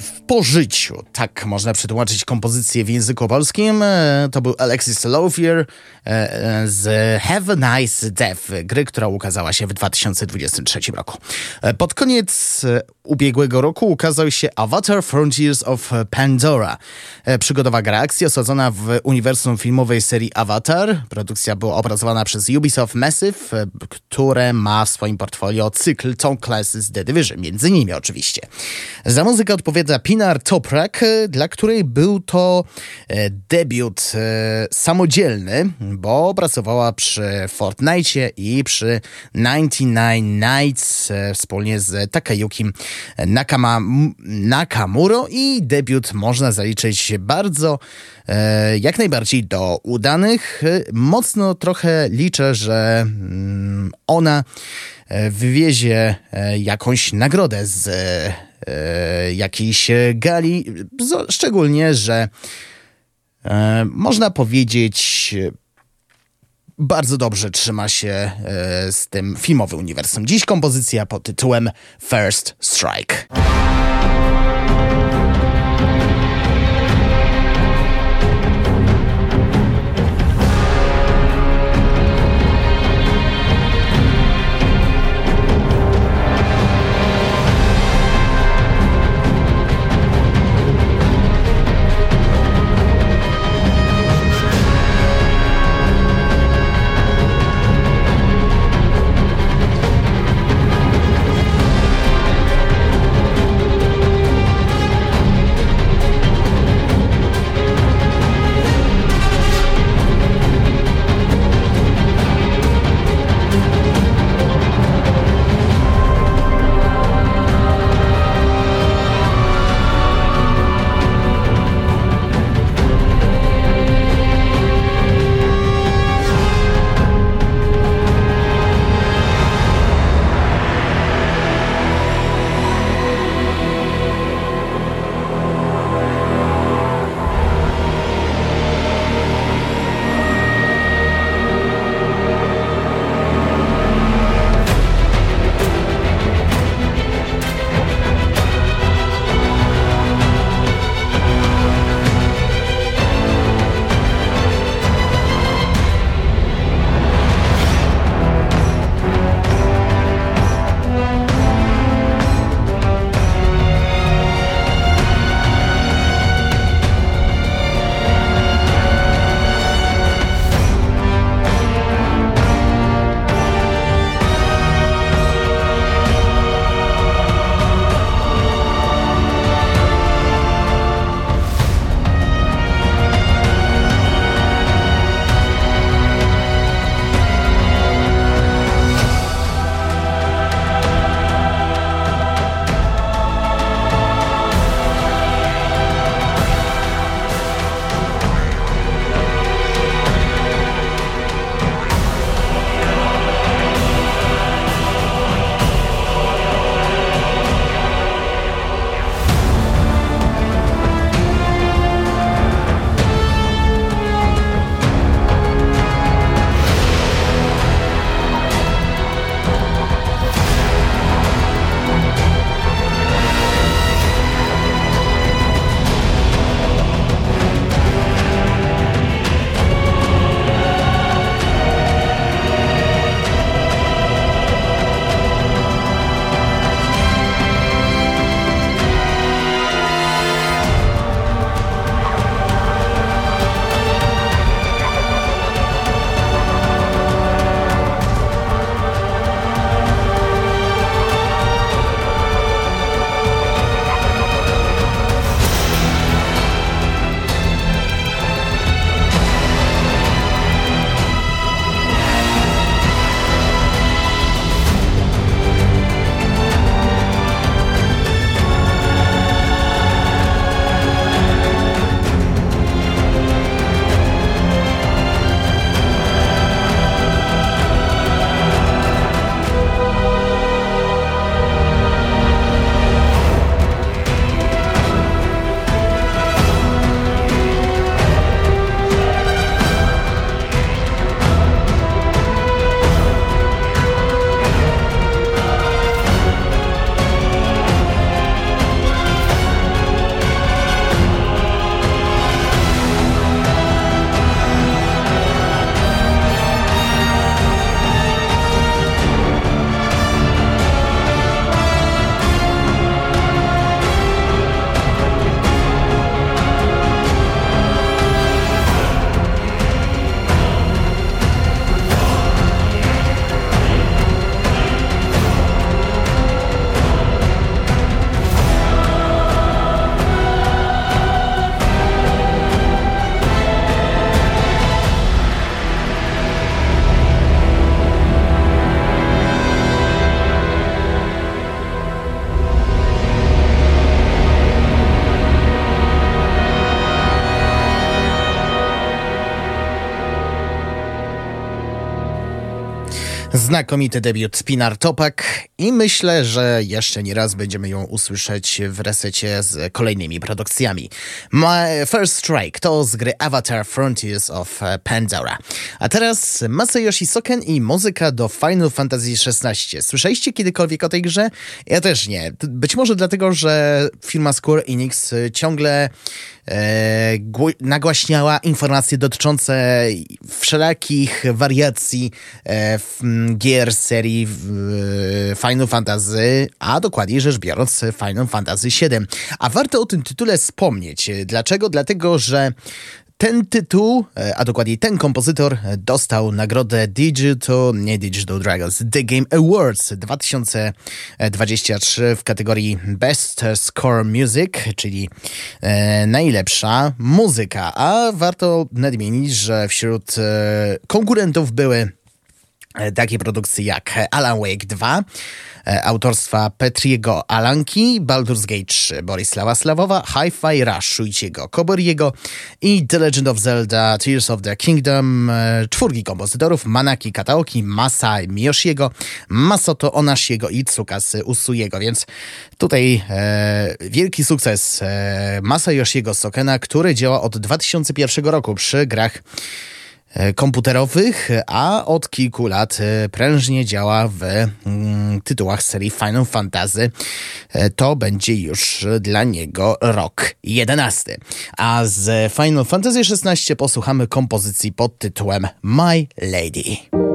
w pożyciu. Tak można przetłumaczyć kompozycję w języku polskim. E, to był Alexis Lothier e, e, z Have a Nice Death, gry, która ukazała się w 2023 roku. Pod koniec ubiegłego roku ukazał się Avatar Frontiers of Pandora. Przygodowa gra akcji osadzona w uniwersum filmowej serii Avatar. Produkcja była opracowana przez Ubisoft Massive, które ma w swoim portfolio cykl Tom Clancy's The Division, między innymi oczywiście. Za muzykę odpowiada Pinar Toprak, dla której był to e, debiut e, samodzielny, bo pracowała przy Fortnite i przy 99 Nights wspólnie z Takayuki Nakama, Nakamuro i debiut można zaliczyć bardzo jak najbardziej do udanych. Mocno trochę liczę, że mm, ona wywiezie jakąś nagrodę z E, jakiejś gali. Szczególnie, że e, można powiedzieć, bardzo dobrze trzyma się e, z tym filmowym uniwersum. Dziś kompozycja pod tytułem First Strike. Znakomity debiut Pinar Topak i myślę, że jeszcze nie raz będziemy ją usłyszeć w resecie z kolejnymi produkcjami. My First Strike to z gry Avatar Frontiers of Pandora. A teraz Masayoshi Soken i muzyka do Final Fantasy XVI. Słyszeliście kiedykolwiek o tej grze? Ja też nie. Być może dlatego, że firma Square Enix ciągle nagłaśniała informacje dotyczące wszelakich wariacji e, gier serii e, Final Fantasy, a dokładniej rzecz biorąc Final Fantasy VII. A warto o tym tytule wspomnieć. Dlaczego? Dlatego, że ten tytuł, e, a dokładniej ten kompozytor, e, dostał nagrodę Digital, nie Digital Dragons, The Game Awards 2023 w kategorii Best Score Music, czyli e, najlepsza muzyka. A warto nadmienić, że wśród e, konkurentów były takie produkcje jak Alan Wake 2, E, autorstwa Petriego Alanki, Baldur's Gate 3 Borislawa Slawowa, Hi-Fi Rush Shuichiego Koboriego i The Legend of Zelda Tears of the Kingdom e, czwórki kompozytorów Manaki Kataoki, Masa Miyoshiego, Masoto Onashiego i Tsukasy Usujego, więc tutaj e, wielki sukces e, Masa Yoshiego Sokena, który działa od 2001 roku przy grach E, komputerowych, a od kilku lat e, prężnie działa w mm, tytułach serii Final Fantasy. E, to będzie już dla niego rok 11. A z Final Fantasy XVI posłuchamy kompozycji pod tytułem My Lady.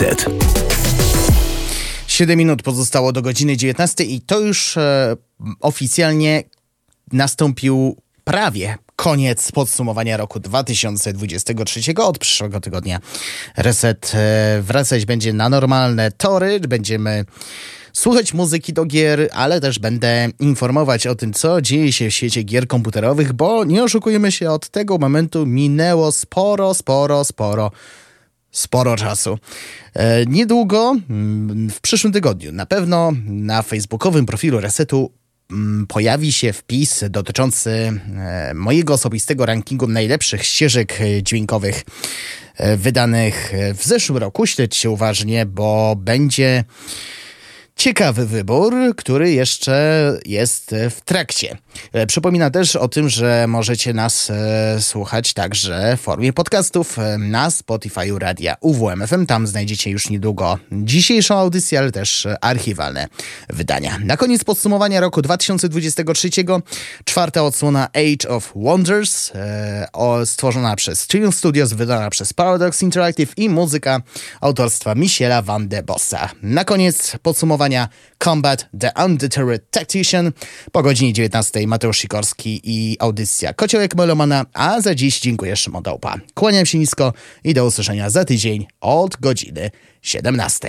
Reset. 7 minut pozostało do godziny 19 i to już e, oficjalnie nastąpił prawie koniec podsumowania roku 2023. Od przyszłego tygodnia Reset e, wracać będzie na normalne tory. Będziemy słuchać muzyki do gier, ale też będę informować o tym, co dzieje się w świecie gier komputerowych, bo nie oszukujmy się, od tego momentu minęło sporo, sporo, sporo sporo czasu. E, niedługo, mm, w przyszłym tygodniu, na pewno na facebookowym profilu Resetu mm, pojawi się wpis dotyczący e, mojego osobistego rankingu najlepszych ścieżek dźwiękowych e, wydanych w zeszłym roku. Śledźcie uważnie, bo będzie Ciekawy wybór, który jeszcze jest w trakcie. E, przypomina też o tym, że możecie nas e, słuchać także w formie podcastów e, na Spotify Radia UWMFM. Tam znajdziecie już niedługo dzisiejszą audycję, ale też archiwalne wydania. Na koniec podsumowania roku 2023 czwarta odsłona Age of Wonders, stworzona przez Trillium Studios, wydana przez Paradox Interactive i muzyka autorstwa Michela van de Bossa. Na koniec podsumowania Combat The Undeterred Tactician. Po godzinie 19 Mateusz Sikorski i audycja Kociołek Melomana, a za dziś dziękuję Szymon Dołpa. Kłaniam się nisko i do usłyszenia za tydzień od godziny 17.